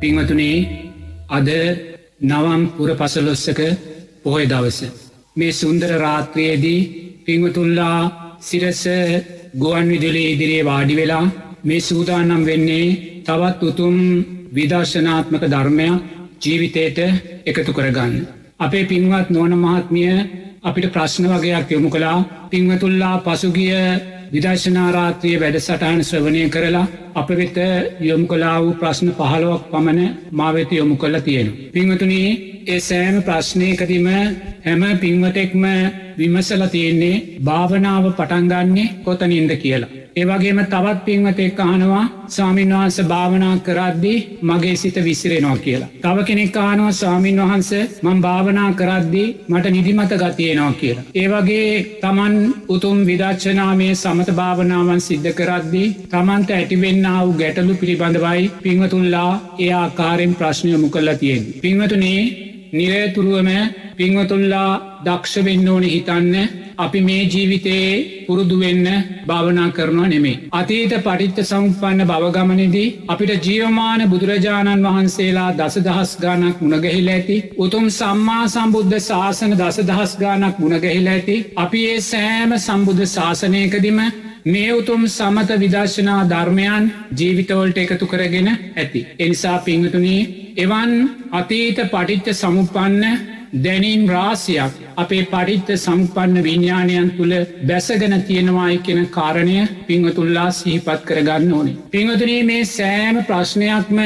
පිංවතුනේ අද නවම් පුර පසලොස්සක පොහොය දවස. මේ සුන්දර රාත්‍රයේදී පිංවතුල්ලා සිරස ගුවන් විදුලේ ඉදිරියේ වාඩි වෙලා මේ සූදානම් වෙන්නේ තවත් උතුම් විදර්ශනාත්මක ධර්මයක් ජීවිතයට එකතු කරගන්න. අපේ පින්වත් නෝන මහත්මිය අපිට ප්‍රශ්න වගේයක් යොමු කලා පිංවතුල්ලා පසුගිය විදර්ශනාරාත්‍රය වැඩසටහන් ශ්‍රවණය කරලා අප වෙත යොමු කලා වූ ප්‍රශ්න පහළුවක් පමණ මාවෙත යොමු කල්ල තියෙන. පිංවතුනී ඒ සෑම ප්‍රශ්නයකතිම හැම පින්වතෙක්ම විමසල තියෙන්නේ භාවනාව පටන්ගන්නේ කොතනින්ද කියලා. ඒවගේම තවත් පින්වතෙක් අහනවා සාමීන් වහන්ස භාවනා කරද්දී මගේ සිත විසිරෙනවා කියලා. තව කෙනෙක් අහනවා සාමීන් වහන්ස මං භාවනා කරද්දී මට නිදිමත ගතියනවා කියලා. ඒවගේ තමන් උතුම් විදච්චනාමය සමත භාවනාවන් සිද්ධ කරද්දී තමන්ට ඇටිවෙන්න වූ ගැටලු පිළිබඳවයි පිංවතුල්ලා ඒ ආකාරෙන් ප්‍රශ්නයමු කල්ලා තියෙන්. පිංවතුනේ නිරේතුරුවම පිංවතුල්ලා දක්ෂ වෙන්න ඕන හිතන්න අපි මේ ජීවිතයේ පුරුදුවෙන්න භාවනා කරනවා නෙමේ. අතීත පටිත්ත සම්පන්න බවගමනදී අපිට ජීවමාන බුදුරජාණන් වහන්සේලා දසදහස් ගානක් මුණගැහිල ඇති උතුම් සම්මා සම්බුද්ධ ශාසන දසදහස් ගානක් මුණගැහිල ඇති අපි ඒ සෑම සම්බුද්ධ ශාසනයකදිම මේ උතුම් සමත විදර්ශනා ධර්මයන් ජීවිතවලට එකතු කරගෙන ඇති. එනිසා පිංහතුනී එවන් අතීත පටිච්ච සමුපන්න දැනීම් රාසියක් අපේ පරිත්ත සම්පන්න විඤ්ඥානයන් තුළ බැසගෙන තියෙනවායි කියෙන කාරණය පිංහතුල්ලා සිහිපත් කරගන්න ඕනේ. පිංහතුනී මේ සෑම ප්‍රශ්නයක්ම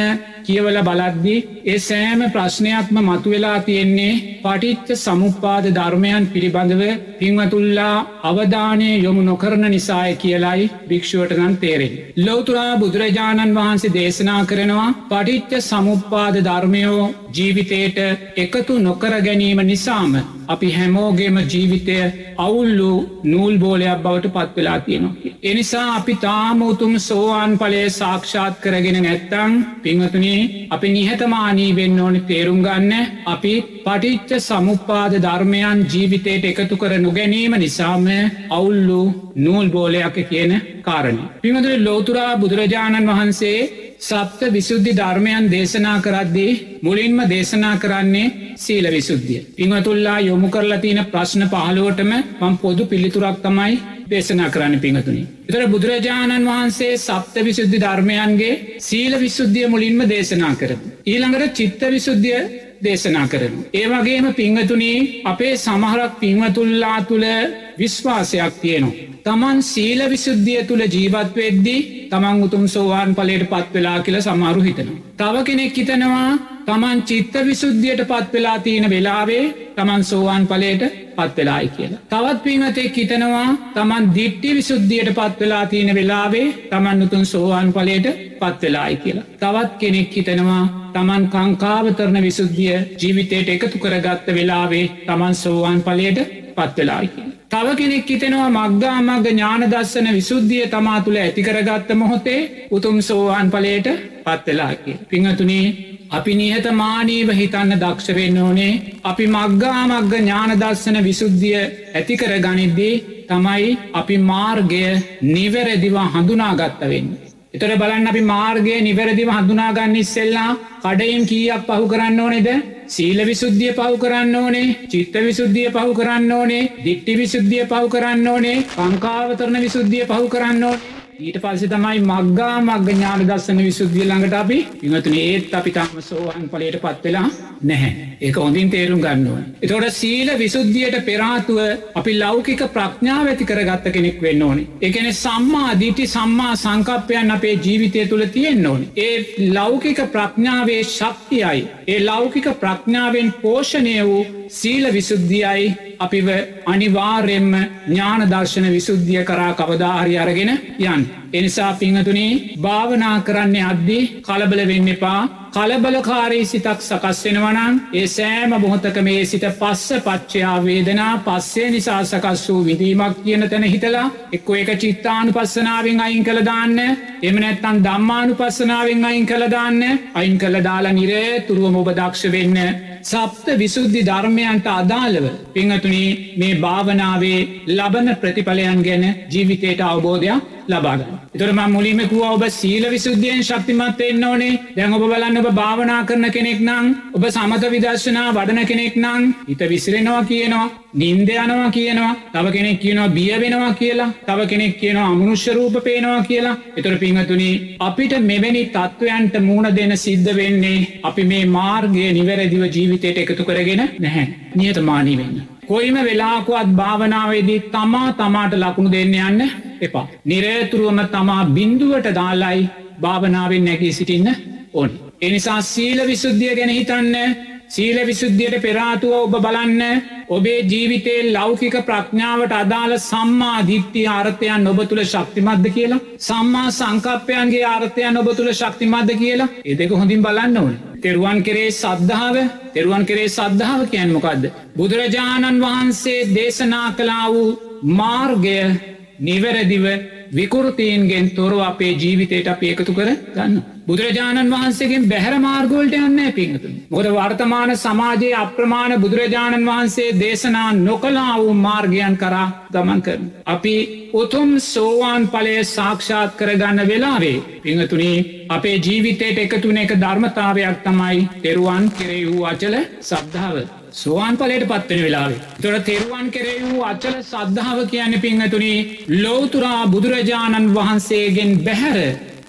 කියවල බලද්දි ඒ සෑම ප්‍රශ්නයක්ම මතුවෙලා තියෙන්නේ පටිච්ච සමුපාද ධර්මයන් පිළිබඳව පිංවතුල්ලා අවධානය යොමු නොකරන නිසාය කියලයි භික්ෂුවට නම් තේරෙන්. ලෝතුරා බුදුරජාණන් වහන්සේ දේශනා කරනවා පටිච්ච සමුපාද ධර්මයෝ ජීවිතයට එකතු නොකර ගැනීම නිසාම අපි හැමෝගේම ජීවිතය අවුල්ලු නූල් බෝලයක් බවට පත්වෙලා තියෙනවා. එනිසා අපි තාම උතුම් සෝවාන් පලය සාක්ෂාත් කරගෙන නැත්තං පිංහතුනේ අපි නිහතමානී වෙන්න ඕනි තේරුම් ගන්න අපි පටිච්ච සමුපාද ධර්මයන් ජීවිතයට එකතු කර නොගැනීම නිසාම අවුල්ලු නූල් බෝලයක් කියන කාරණ. පිමතුර ලෝතුරා බුදුරජාණන් වහන්සේ සප්ත විසුද්ධි ධර්මයන් දේශනා කරද්දී මුලින්ම දේශනා කරන්නේ සීල විසුද්ධිය. පිංහතුල්ලා යොමු කරලා තියෙන ප්‍රශ්න පහලුවටම පම් පොදු පිළිතුරක් තමයි දේශනා කරන්න පිංහතුනි. එතර බුදුරජාණන් වහන්සේ සප්ත විසුද්ධි ධර්මයන්ගේ සීල විසුද්ධිය මුලින්ම දේශනා කරන. ඊළඟට චිත්ත විසුද්ධිය දේශනා කරන. ඒවගේම පිංහතුනී අපේ සමහරක් පිංහතුල්ලා තුළ විශ්වාසයක් තියෙනවා. තමන් සීල විසුද්ධිය තුළ ජීවත්වෙද්දී තමන් උතුම් සෝවාන් පලට පත් වෙලා කියල සමාරු හිතනවා. තව කෙනෙක් හිතනවා තමන් චිත්ත විසුද්ධියට පත් වෙලා තියෙන වෙලාවේ තමන් සෝවාන් පලට පත් වෙලායි කියලා. තවත් පිමතෙක් හිතනවා තමන් දිට්ටි විසුද්ධියට පත් වෙලා තියෙන වෙලාවේ තමන් උතුන් සෝවාන් පලට පත් වෙලායි කියලා. තවත් කෙනෙක් හිතනවා තමන් කංකාවතරණ විසුද්ධිය ජීවිතයට එකතු කරගත්ත වෙලාවේ තමන් සෝවාන් පලයට පත් වෙලායි කියලා. තව කෙනෙක් හිතෙනවා මක්ගා මග ඥානදස්සන විසුද්ධිය තමා තුළ ඇතිකරගත්ත මොහොතේ උතුම් සෝවාන් පලයට පත්වෙලාකි. පිංහතුනේ අපි නිහත මානීව හිතන්න දක්ෂවෙන්න ඕනේ අපි මක්ගා මග්ග ඥානදස්සන විසුද්ධිය ඇතිකර ගනිද්දී තමයි අපි මාර්ගය නිවැරදිව හඳුනාගත්තවෙන්න. එතොර බලන්න අපි මාර්ගය නිවැරදිව හඳුනාගන්න ඉස්සෙල්ලා කඩයින් කීයක් පහු කරන්න ඕනෙද සීල විසුද්ධිය පව් කරන්න ඕනේ චිත්ත විසුද්ධිය පහු කරන්න ඕනේ දිට්ටි විසුද්ධිය පව් කරන්න ඕනේ පංකාවතරණ විසුද්ධිය පහු කරන්න ඕනේ. ඊට පස්සේ තමයි මක්ගා මග්ග ඥාන දස්සන විසුද්ධිය ළඟට අපි පිඟතුන ඒත් අපි තම සෝහන් පලට පත්වෙලා නැහැ ඒක හොඳින් තේරුම් ගන්නවා. එතොට සීල විසුද්ධියට පෙරාතුව අපි ලෞකික ප්‍රඥාව ඇති කරගත්ත කෙනෙක් වෙන්න ඕනි. එකන සම්මා දිටි සම්මා සංකප්පයන් අපේ ජීවිතය තුළ තියෙන්න්න ඕනි. ඒ ලෞකික ප්‍රඥාවේ ශක්තියයි. ඒ ලෞකික ප්‍රඥාවෙන් පෝෂණය වූ සීල විසුද්ධියයි අපිව අනිවාර්යෙන්ම ඥාන දර්ශන විසුද්ධිය කරා කවදාහරි අරගෙන යන්. එනිසා පිංහතුනේ භාවනා කරන්නේ අද්දි කලබල වෙන්න එපා. කලබලකාරී සිතක් සකස්වෙනවනං ඒ සෑම බොහොතක මේ සිත පස්ස පච්චයා වේදනා පස්සේ නිසා සකස් වූ විදීමක් කියන තැන හිතලා එක්කො එක චිත්තානු පස්සනාවෙන් අයින් කළ දාන්න. එම නැත්තන් දම්මානු පස්සනාවෙන් අයින් කළ දාන්න. අයින් කළ දාලා නිරේ තුරුවම ඔබ දක්ෂ වෙන්න. සප්ත විසුද්ධි ධර්මයන්ට අදාළව පිංහතුනී මේ භාවනාවේ ලබන ප්‍රතිඵලයන් ගැන ජීවිතයට අවබෝධයක් ලබාගන්න. එතොරම මුලිමකුව ඔබ සීල විසුද්ධියෙන් ශක්තිමත් එන්න ඕනේ දැන් ඔබ බලන්න ඔබ භාවනා කරන කෙනෙක් නං ඔබ සමත විදර්ශනා වඩන කෙනෙක් නං හිත විසිරෙනවා කියනවා නින්ද යනවා කියනවා තව කෙනෙක් කියනවා බිය වෙනවා කියලා තව කෙනෙක් කියනවා අමනුෂ්‍ය රූප පේනවා කියලා එතොර පිංහතුනි අපිට මෙවැනි තත්ත්වයන්ට මූුණ දෙන සිද්ධ වෙන්නේ අපි මේ මාර්ගය නිවැරදිව ජීවිතයට එකතු කරගෙන නැහැ නියතමානී වෙන්න. කොයිම වෙලාකුවත් භාවනාවේදී තමා තමාට ලකුණු දෙන්න යන්න එපා. නිරේතුරුවම තමා බින්දුවට දාලායි භාවනාවෙන් නැකී සිටින්න ඕන්. එනිසා සීල විසුද්ධිය ගැන හිතන්න සීල විසුද්ධියට පෙරාතුව ඔබ බලන්න ඔබේ ජීවිතේ ලෞකික ප්‍රඥාවට අදාළ සම්මා දිට්ටි ආර්ථයන් ඔබ තුළ ශක්තිමත්ද කියලා සම්මා සංකප්පයන්ගේ ආර්ථයන් ඔබ තුළ ශක්තිමත්ද කියලා එදෙක හොඳින් බලන්න ඕන. තෙරුවන් කරේ සද්ධාව තෙරුවන් කරේ සද්ධාව කියන් මොකක්ද. බුදුරජාණන් වහන්සේ දේශනා කලා වූ මාර්ගය නිවැරදිව විකෘතීන්ගෙන් තොරව අපේ ජීවිතයට අප ඒකතු කර ගන්න. බුදුරජාණන් වහන්සේගෙන් බැහැර මාර්ගෝල්ට යන්න පිංහතු. මොද වර්තමාන සමාජයේ අප්‍රමාණ බුදුරජාණන් වහන්සේ දේශනා නොකලා වූ මාර්ගයන් කරා ගමන් කරන. අපි උතුම් සෝවාන් පලය සාක්ෂාත් කරගන්න වෙලාවේ පිංහතුනී අපේ ජීවිතයට එකතුන එක ධර්මතාවයක් තමයි තෙරුවන් කෙරේ වූ අචල සද්ධාව. සෝවාන් පලට පත්වෙන වෙලාවේ. තොට තෙරුවන් කෙරේ වූ අච්චල සද්ධාව කියන්න පිංහතුනි ලෝතුරා බුදුරජාණන් වහන්සේගෙන් බැහැර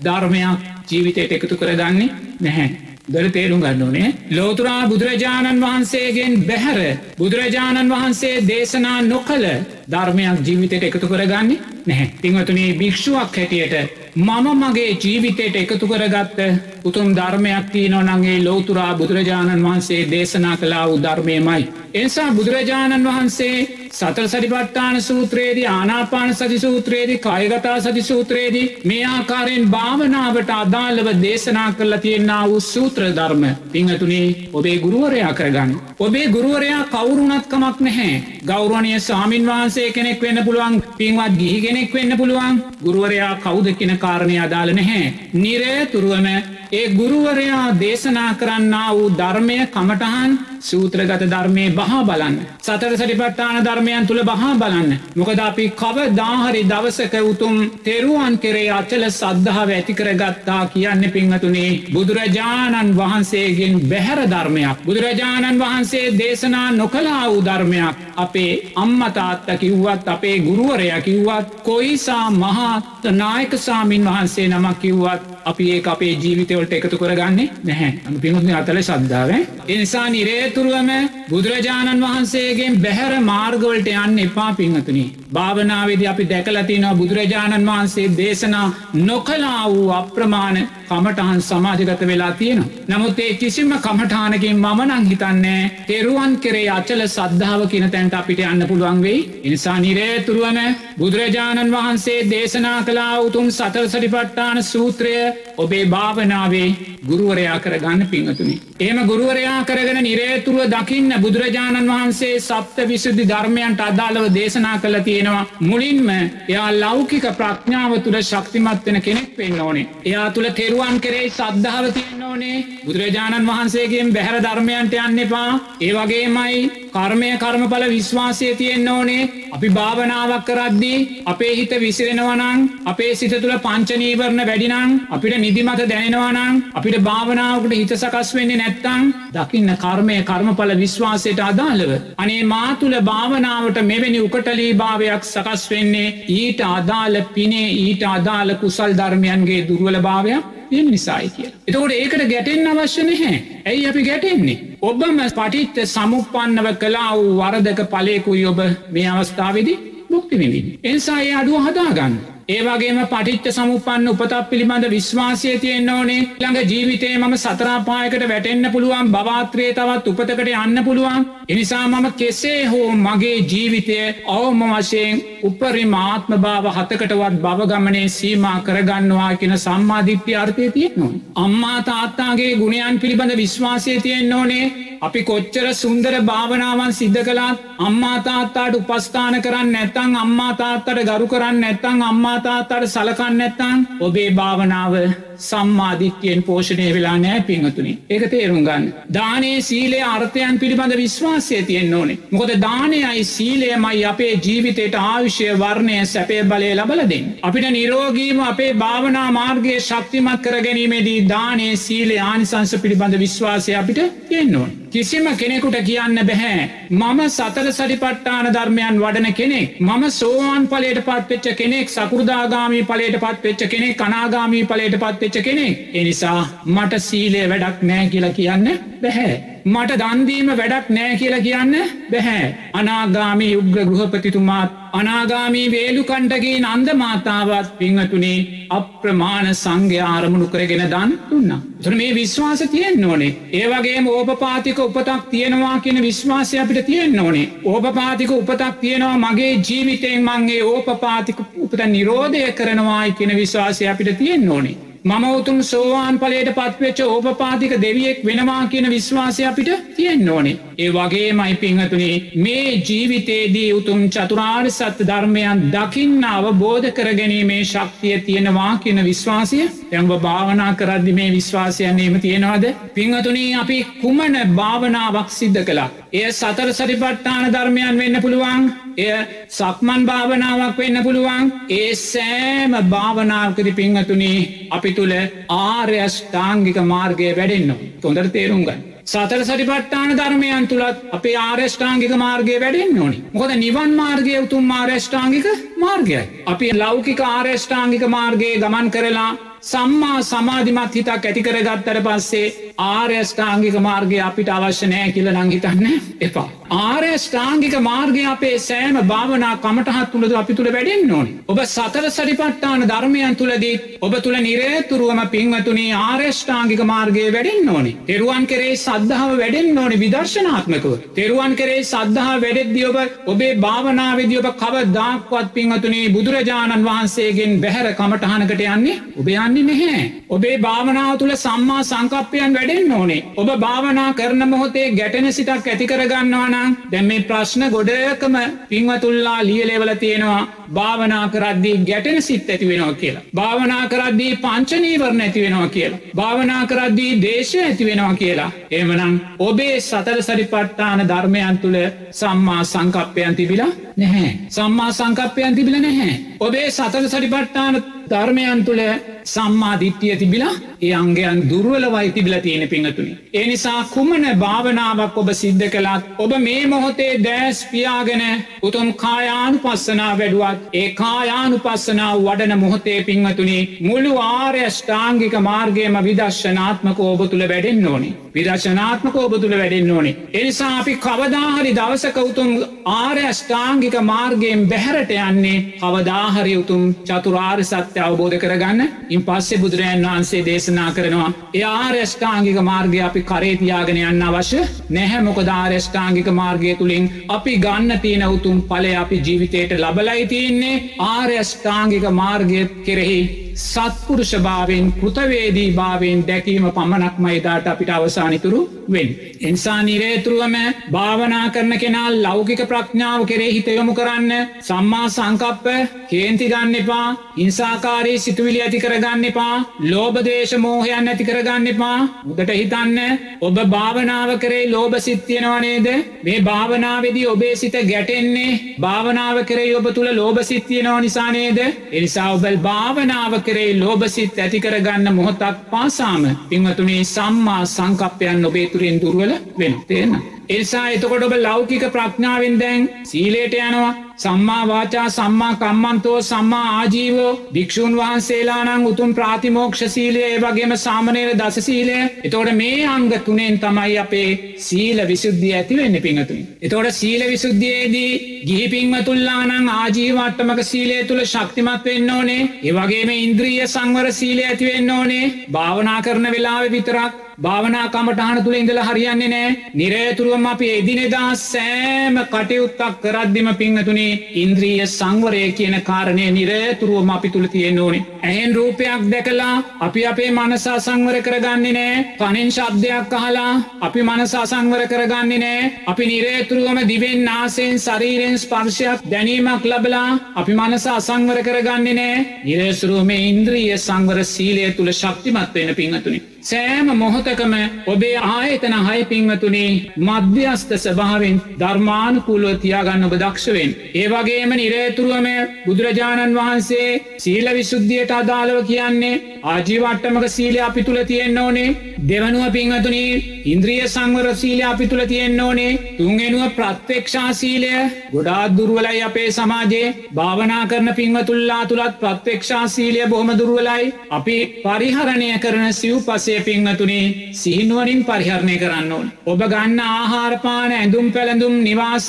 ධර්මයක් ජීවිතයට එකතු කරගන්නේ නැහැ. දර තේරුම් ගන්න ඕනේ ලෝතුරා බුදුරජාණන් වහන්සේගෙන් බැහැර බුදුරජාණන් වහන්සේ දේශනා නොකළ ධර්මයක් ජීවිතයට එකතු කරගන්නේ නැහැ. පිංවතුනේ භික්ෂුවක් හැටියට මම මගේ ජීවිතයට එකතු කරගත්ත උතුම් ධර්මයක් තිී නොනගේ ලෝතුරා බුදුරජාණන් වහන්සේ දේශනා කලා වූ ධර්මයමයි. එනිසා බුදුරජාණන් වහන්සේ සතර සරිපට්ඨාන සූත්‍රයේදී ආනාපාන සති සූත්‍රයේදී කයගතා සති සූත්‍රයේදී මේ ආකාරයෙන් භාවනාවට අදාළව දේශනා කරලා තියෙන්න්නා වූ සූත්‍ර ධර්ම පිංහතුනේ ඔබේ ගුරුවරයා කරගන්න. ඔබේ ගුරුවරයා කවුරුනත්කමක් නැහැ. ගෞරවනය සාමීන් වහන්සේ කෙනෙක් වෙන්න පුළුවන් පින්වත් ගිහි කෙනෙක් වෙන්න පුළුවන් ගුරුවරයා කවුද කෙන කාරණය අදාළ නැහැ. නිරේතුරුවම ඒ ගුරුවරයා දේශනා කරන්න වූ ධර්මය කමටහන් සූත්‍රගත ධර්මය බහා බලන්න. සතර සටිපට්ඨාන ධර්මයන් තුළ බහා බලන්න. මොකද අපි කව දාහරි දවසක උතුම් තෙරුවන් කෙරේ අචල සද්ධාව ඇතිකරගත්තා කියන්න පිංහතුනේ බුදුරජාණන් වහන්සේගෙන් බැහැර ධර්මයක්. බුදුරජාණන් වහන්සේ දේශනා නොකලා වූ ධර්මයක් අපේ අම්මතාත්ත කිව්වත් අපේ ගුරුවරය කිව්වත් කොයිසා මහත් නායකසාමීන් වහන්සේ නමක් කිව්වත් අපි ඒ අපේ ජීවිතවලට එකතු කරගන්නේ නැහැ අනු පිමුත්න අතල ශද්ධාව එනිසා නිරේතුරුවම බුදුරජාණන් වහන්සේගේ බැහැර මාර්ගවලට යන්න එපා පිංහතුනි භාවනාවේද අපි දැකලතිනවා බුදුරජාණන් වහන්සේ දේශනා නොකලා වූ අප්‍රමාණ කමටහන් සමාජගත වෙලා තියෙන. නමුත් ඒ කිසිම කමටානකින් මමනං හිතන්නේ තෙරුවන් කෙරේ අචල සද්ධාව කියන තැන්ට අපිට යන්න පුළුවන් වෙයි. එනිසා නිරේතුරුවම බුදුරජාණන් වහන්සේ දේශනා කලා උතුම් සතර සටිපට්ඨාන සූත්‍රය ඔබේ භාවනාවේ ගුරුවරයා කරගන්න පිංහතුනි. එම ගුරුවරයා කරගෙන නිරේතුරුව දකින්න බුදුරජාණන් වහන්සේ සප්ත විසුද්ධි ධර්මයන්ට අදාළව දේශනා කළ තියෙනවා. මුලින්ම එයා ලෞකික ප්‍රඥාව තුළ ශක්තිමත්වෙන කෙනෙක් වෙන්න ඕනේ. එයා තුළ තෙරුවන් කරේ සද්ධාව තියෙන්න්න ඕනේ බුදුරජාණන් වහන්සේගේ බැහැර ධර්මයන්ට යන්න එපා. ඒවගේමයි කර්මය කර්මඵල විශ්වාසය තියෙන්න්න ඕනේ අපි භාවනාවක් කරද්දී අපේ හිත විසිරෙනවනං අපේ සිත තුළ පංචනීවරණ වැඩිනං අපිට නිදිමත දැනෙනවනං අපිට භාවනාවකට හිත සකස් වෙන්නේ නැත්තං දකින්න කර්මය කර්මඵල විශ්වාසයට අදාළව. අනේ මා තුළ භාවනාවට මෙවැනි උකටලී භාවයක් සකස් වෙන්නේ ඊට අදාළ පිනේ ඊට අදාළ කුසල් ධර්මයන්ගේ දුර්වල භාවයක් එම නිසායි කිය. එතකොට ඒකට ගැටෙන් අවශ්‍ය නැහැ. ඇයි අපි ගැටෙන්නේ. ඔබම පටිත්ත සමුපන්නව කලා වූ වරදක පලයකුයි ඔබ මේ අවස්ථාවදි මුක්තිවිඳින්. එනිසා ඒ අඩුව හදාගන්න. ඒවගේම පටිච්ච සමුපන්න උපතක් පිළිබඳ විශ්වාසය තියෙන්න්න ඕනේ. ළඟ ජීවිතේ මම සතරාපායකට වැටෙන්න්න පුළුවන් බවාත්‍රයේ තවත් උපතකට යන්න පුළුවන්. එනිසා මම කෙසේ හෝ මගේ ජීවිතය අවම වශයෙන් උපරිමාත්ම භාව හතකටවත් බවගමනේ සීමා කරගන්නවා කියෙන සම්මාධිප්‍ය අර්ථය තියෙන්නවා. අම්මා තාත්තාගේ ගුණයන් පිළිබඳ විශ්වාසය තියෙන්න්න ඕනේ. අපි කොච්චර සුන්දර භාවනාවන් සිද්ධ කලාත් අම්මාතාත්තාට උපස්ථාන කරන්න නැත්තං අම්මාතාත්තට ගරු කරන්න නැත්තං අම්මාතාත්තට සලකන්න නැත්තං ඔබේ භාවනාව සම්මාධිත්‍යයෙන් පෝෂණය වෙලා නෑ පිංහතුනි ඒක තේරුම් ගන්න. දානේ සීලේ අර්ථයන් පිළිබඳ විශ්වාසය තියෙන් ඕනේ මොකද දානයයි සීලයමයි අපේ ජීවිතයට ආවිශ්‍ය වර්ණය සැපේ බලය ලබලදින්. අපිට නිරෝගීම අපේ භාවනා මාර්ගයේ ශක්තිමත් කර ගැනීමේදී දානේ සීලේ ආනිසංස පිළිබඳ විශ්වාසය අපිට තියෙන්න්නවන්. කිසිම කෙනෙකුට කියන්න බැහැ. මම සතර සරිපට්ටාන ධර්මයන් වඩන කෙනෙක්. මම සෝවාන් පලට පත්වෙච්ච කෙනෙක් සකෘදාගාමී පලට පත්වෙච්ච කෙනෙක් කනාගාමී පලට පත්වෙච්ච කෙනෙක්. එනිසා මට සීලය වැඩක් නෑ කියලා කියන්න බැහැ. මට දන්දීම වැඩක් නෑ කියලා කියන්න බැහැ. අනාගාමී උග්‍ර ගෘහපතිතුමාත් අනාගාමී වේලු කණ්ටගේ නන්ද මාතාවත් පිංහතුනේ අප්‍රමාණ සංඝ්‍ය ආරමුණු කරගෙන දන් දුන්නා. තුර මේ විශ්වාස තියෙන් ඕනේ ඒවගේ ඕපපාතික උපතක් තියෙනවා කියන විශ්වාසය අපිට තියෙන් ඕනේ ඕපපාතික උපතක් තියෙනවා මගේ ජීවිතයෙන් මංගේ ඕපපාතික උපත නිරෝධය කරනවායි කියන විශ්වාසය අපිට තියෙන් ඕනේ මම උතුම් සෝවාන් පලට පත්වෙච්ච ඕපපාතික දෙවියෙක් වෙනවා කියන විශ්වාසය අපිට තියෙන් ඕනේ. ඒ වගේ මයි පිංහතුනේ මේ ජීවිතේදී උතුම් චතුරාර් සත්‍ය ධර්මයන් දකින්න අවබෝධ කරගැනීමේ ශක්තිය තියෙනවා කියන විශ්වාසය ඇම්බ භාවනා කරද්දි මේ විශ්වාසයන්නේම තියෙනවාද. පිංහතුනේ අපි කුමන භාවනාවක් සිද්ධ කලා. එය සතර සරිපට්ඨාන ධර්මයන් වෙන්න පුළුවන් එය සක්මන් භාවනාවක් වෙන්න පුළුවන් ඒ සෑම භාවනාවකති පිංහතුනේ අපි තුළ ආර්යෂ්ඨාංගික මාර්ගය වැඩෙන්න්න තොඳර තේරුම්ගන්න. සතර සටිපට්ටාන ධර්මයන් තුළත් අපේ ආර්ෂ්ඨාංගික මාර්ගය වැඩෙන් ඕනි මොකද නිවන් මාර්ගය උතුම් ආර්ෂ්ඨාංගික මාර්ගය. අපි ලෞකික ආර්ෂ්ඨාංගික මාර්ගයේ ගමන් කරලා සම්මා සමාධිමත් හිතක් ඇතිකර ගත්තර පස්සේ ආර්යෂ්ඨාංගික මාර්ගය අපිට අවශ්‍ය නෑ කියල නංහිතන්න එපා. ආර්යෂ්ඨාංගික මාර්ගය අපේ සෑම භාවනා කමටහත් තුළද අපි තුළ වැඩෙන් ඕනි. ඔබ සතර සරිපට්ටාන ධර්මයන් තුළදී ඔබ තුළ නිරේතුරුවම පින්වතුනී ආර්යෂ්ඨාංගික මාර්ගය වැඩෙන් ඕනි. තෙරුවන් කරේ සද්ධාව වැඩෙන් ඕනි විදර්ශනාත්මකව. තෙරුවන් කරේ සද්ධහා වැඩෙද්දි ඔබ ඔබේ භාවනාවේදී ඔබ කව දාක්වත් පින්වතුනී බුදුරජාණන් වහන්සේගෙන් බැහැර කමටහනකට යන්නේ ඔබයන් යන්නේ නැහැ. ඔබේ භාවනාව තුළ සම්මා සංකප්පයන් වැඩෙන් ඕනේ. ඔබ භාවනා කරන මොහොතේ ගැටෙන සිතක් ඇතිකරගන්නවානම් දැම් මේ ප්‍රශ්න ගොඩයකම පින්වතුල්ලා ලියලෙවල තියෙනවා භාවනා කරද්දී ගැටෙන සිත් ඇති වෙනවා කියලා. භාවනා කරද්දී පංචනීවරණ ඇති වෙනවා කියලා. භාවනා කරද්දී දේශය ඇති වෙනවා කියලා. එමනම් ඔබේ සතර සරිපට්ටාන ධර්මයන් තුළ සම්මා සංකප්පයන් තිබිලා නැහැ. සම්මා සංකප්පයන් තිබිල නැහැ. ඔබේ සතර සරිපට්ටාන ධර්මයන් තුළ සම්මාධිත්‍යය තිබිලා ඒ අංගයන් දුර්වලවයි තිබිල තියෙන පිඟතුනි. ඒ නිසා කුමන භාවනාවක් ඔබ සිද්ධ කළත් ඔබ මේ මොහොතේ දෑස් පියාගෙන උතුම් කායානු පස්සනා වැඩුවත් ඒ කායානු පස්සනාව වඩන මොහොතේ පිංහතුනි මුළු ආර්යෂ්ඨාංගික මාර්ගයම විදර්ශනාත්මක ඔබ තුළ වැඩෙන් ඕනි. විදර්ශනාත්මක ඔබ තුළ වැඩෙන් ඕනි. එනිසා අපි කවදාහරි දවසක උතුම් ආර්යෂ්ඨාංගික මාර්ගයෙන් බැහැරට යන්නේ කවදාහරි උතුම් චතුරාර් සත්‍ය අවබෝධ කරගන්න. ඉන් පස්සේ බුදුරජන් වහන්සේ දේශනා කරනවා ඒ ආර්යෂ්ඨාංගික මාර්ගය අපි කරේතියාගෙන යන්න අවශ්‍ය නැහැ. මොකද ආර්යෂ්ඨාංගික මාර්ගය තුළින් අපි ගන්න තියෙන උතුම් පලය අපි ජීවිතයට ලබලයි තියන්නේ. ආර්යෂ්ඨාංගික මාර්ගය කෙරෙහි සත්පුරුෂ භාවෙන් කෘතවේදී භාවෙන් දැකීම පමණක් මයිදාට අපිට අවසානිතුරු වෙන්. එන්සා නිරේතුරුවම භාවනා කරන කෙනා ලෞකික ප්‍රඥාව කරේ හිතයොමු කරන්න සම්මා සංකප්ප කේන්ති ගන්න එපා ඉන්සාකාරී සිතුවිලි ඇති කරගන්න එපා ලෝබදේශ මෝහයන් ඇති කරගන්න එපා. මුදට හිතන්න ඔබ භාවනාව කරේ ලෝබ සිත්තියෙනවනේද මේ භාවනාවේදී ඔබේ සිත ගැටෙන්නේ භාවනාව කරේ ඔබ තුළ ලෝබ සිත්තියෙනව නිසානේද එනිසා ඔබල් භාවනාව කරේ ලෝබසිත් ඇතිකරගන්න මොහොතක් පාසාම පින්වතුනේ සම්මා සංකප්පයන් ඔබේ තුරින් දුර්වල වෙන තියෙන. එනිසා එතකොට ඔබ ලෞකික ප්‍රඥාවෙන් දැන් සීලේට යනවා. සම්මා වාචා සම්මා කම්මන්තෝ සම්මා ආජීවෝ. භික්‍ෂූන් වහන්සේලානං උතුම් ප්‍රාතිමෝක්ෂ සීලය වගේම සාමනයට දසසීලය එතෝට මේ අංග තුනෙන් තමයි අපේ සීල විසුද්ධිය ඇතිවෙන්න පිංහතුන්. එතෝට සීල විසුද්ධියයේදී ගිහි පින්මතුල්ලානං ආජීවට්ටමක සීලය තුළ ශක්තිමත් වෙන්න ඕනේ. ඒවගේම ඉන්ද්‍රිය සංවර සීලය ඇතිවෙන්න ඕනේ. භාවනා කරන වෙලාව විතරක් භාවනා කමටහන තුළ ඉඳල හරියන්නේ නෑ. නිරේතුරුවම අපි එදිනෙදා සෑම කටයුත්තක් කරද්දිම පිංහතුනේ ඉන්ද්‍රීය සංවරය කියන කාරණය නිරේතුරුවම අපි තුළ තියෙන ඕනේ. ඇහෙන් රූපයක් දැකලා අපි අපේ මනසා සංවර කරගන්නේ නෑ. පනින් ශබ්දයක් අහලා අපි මනසා සංවර කරගන්නේ නෑ. අපි නිරේතුරුවම දිවෙන් නාසයෙන් ශරීරෙන් ස්පර්ශයක් දැනීමක් ලබලා අපි මනස අසංවර කරගන්නේ නෑ. නිරේසුරුවම ඉන්ද්‍රීය සංවර සීලය තුළ ශක්තිමත් වෙන පිංහතුනි සෑම මොහොතකම ඔබේ ආයතන හය පිංවතුනේ මධ්‍යස්ත ස්භාවෙන් ධර්මානුකූලුව තියාගන්න ඔබ දක්ෂවෙන්. ඒවගේම නිරේතුරුවම බුදුරජාණන් වහන්සේ සීල විශුද්ධියයට අදාළව කියන්නේ ආජීවට්ටමක සීලය අපි තුළ තියෙන්න්න ඕනේ. දෙවනුව පිංහතුනී ඉන්ද්‍රිය සංවර සීලය අපි තුළ තියෙන්න්න ඕනේ. තුන්ගෙනුව ප්‍රත්්‍යක්ෂා සීලය. ගොඩාත් දුරුවලයි අපේ සමාජයේ භාවනා කරන පිංවතුල්ලා තුළත් ප්‍රත්්‍යක්ෂා සීලය බොහොම දුරුවලයි. අපි පරිහරණය කරන සිව් පසේ වහන්සේ පිංහතුනේ සිහිනුවනින් පරිහරණය කරන්න ඕන්. ඔබ ගන්න ආහාරපාන ඇඳුම් පැළඳුම් නිවාස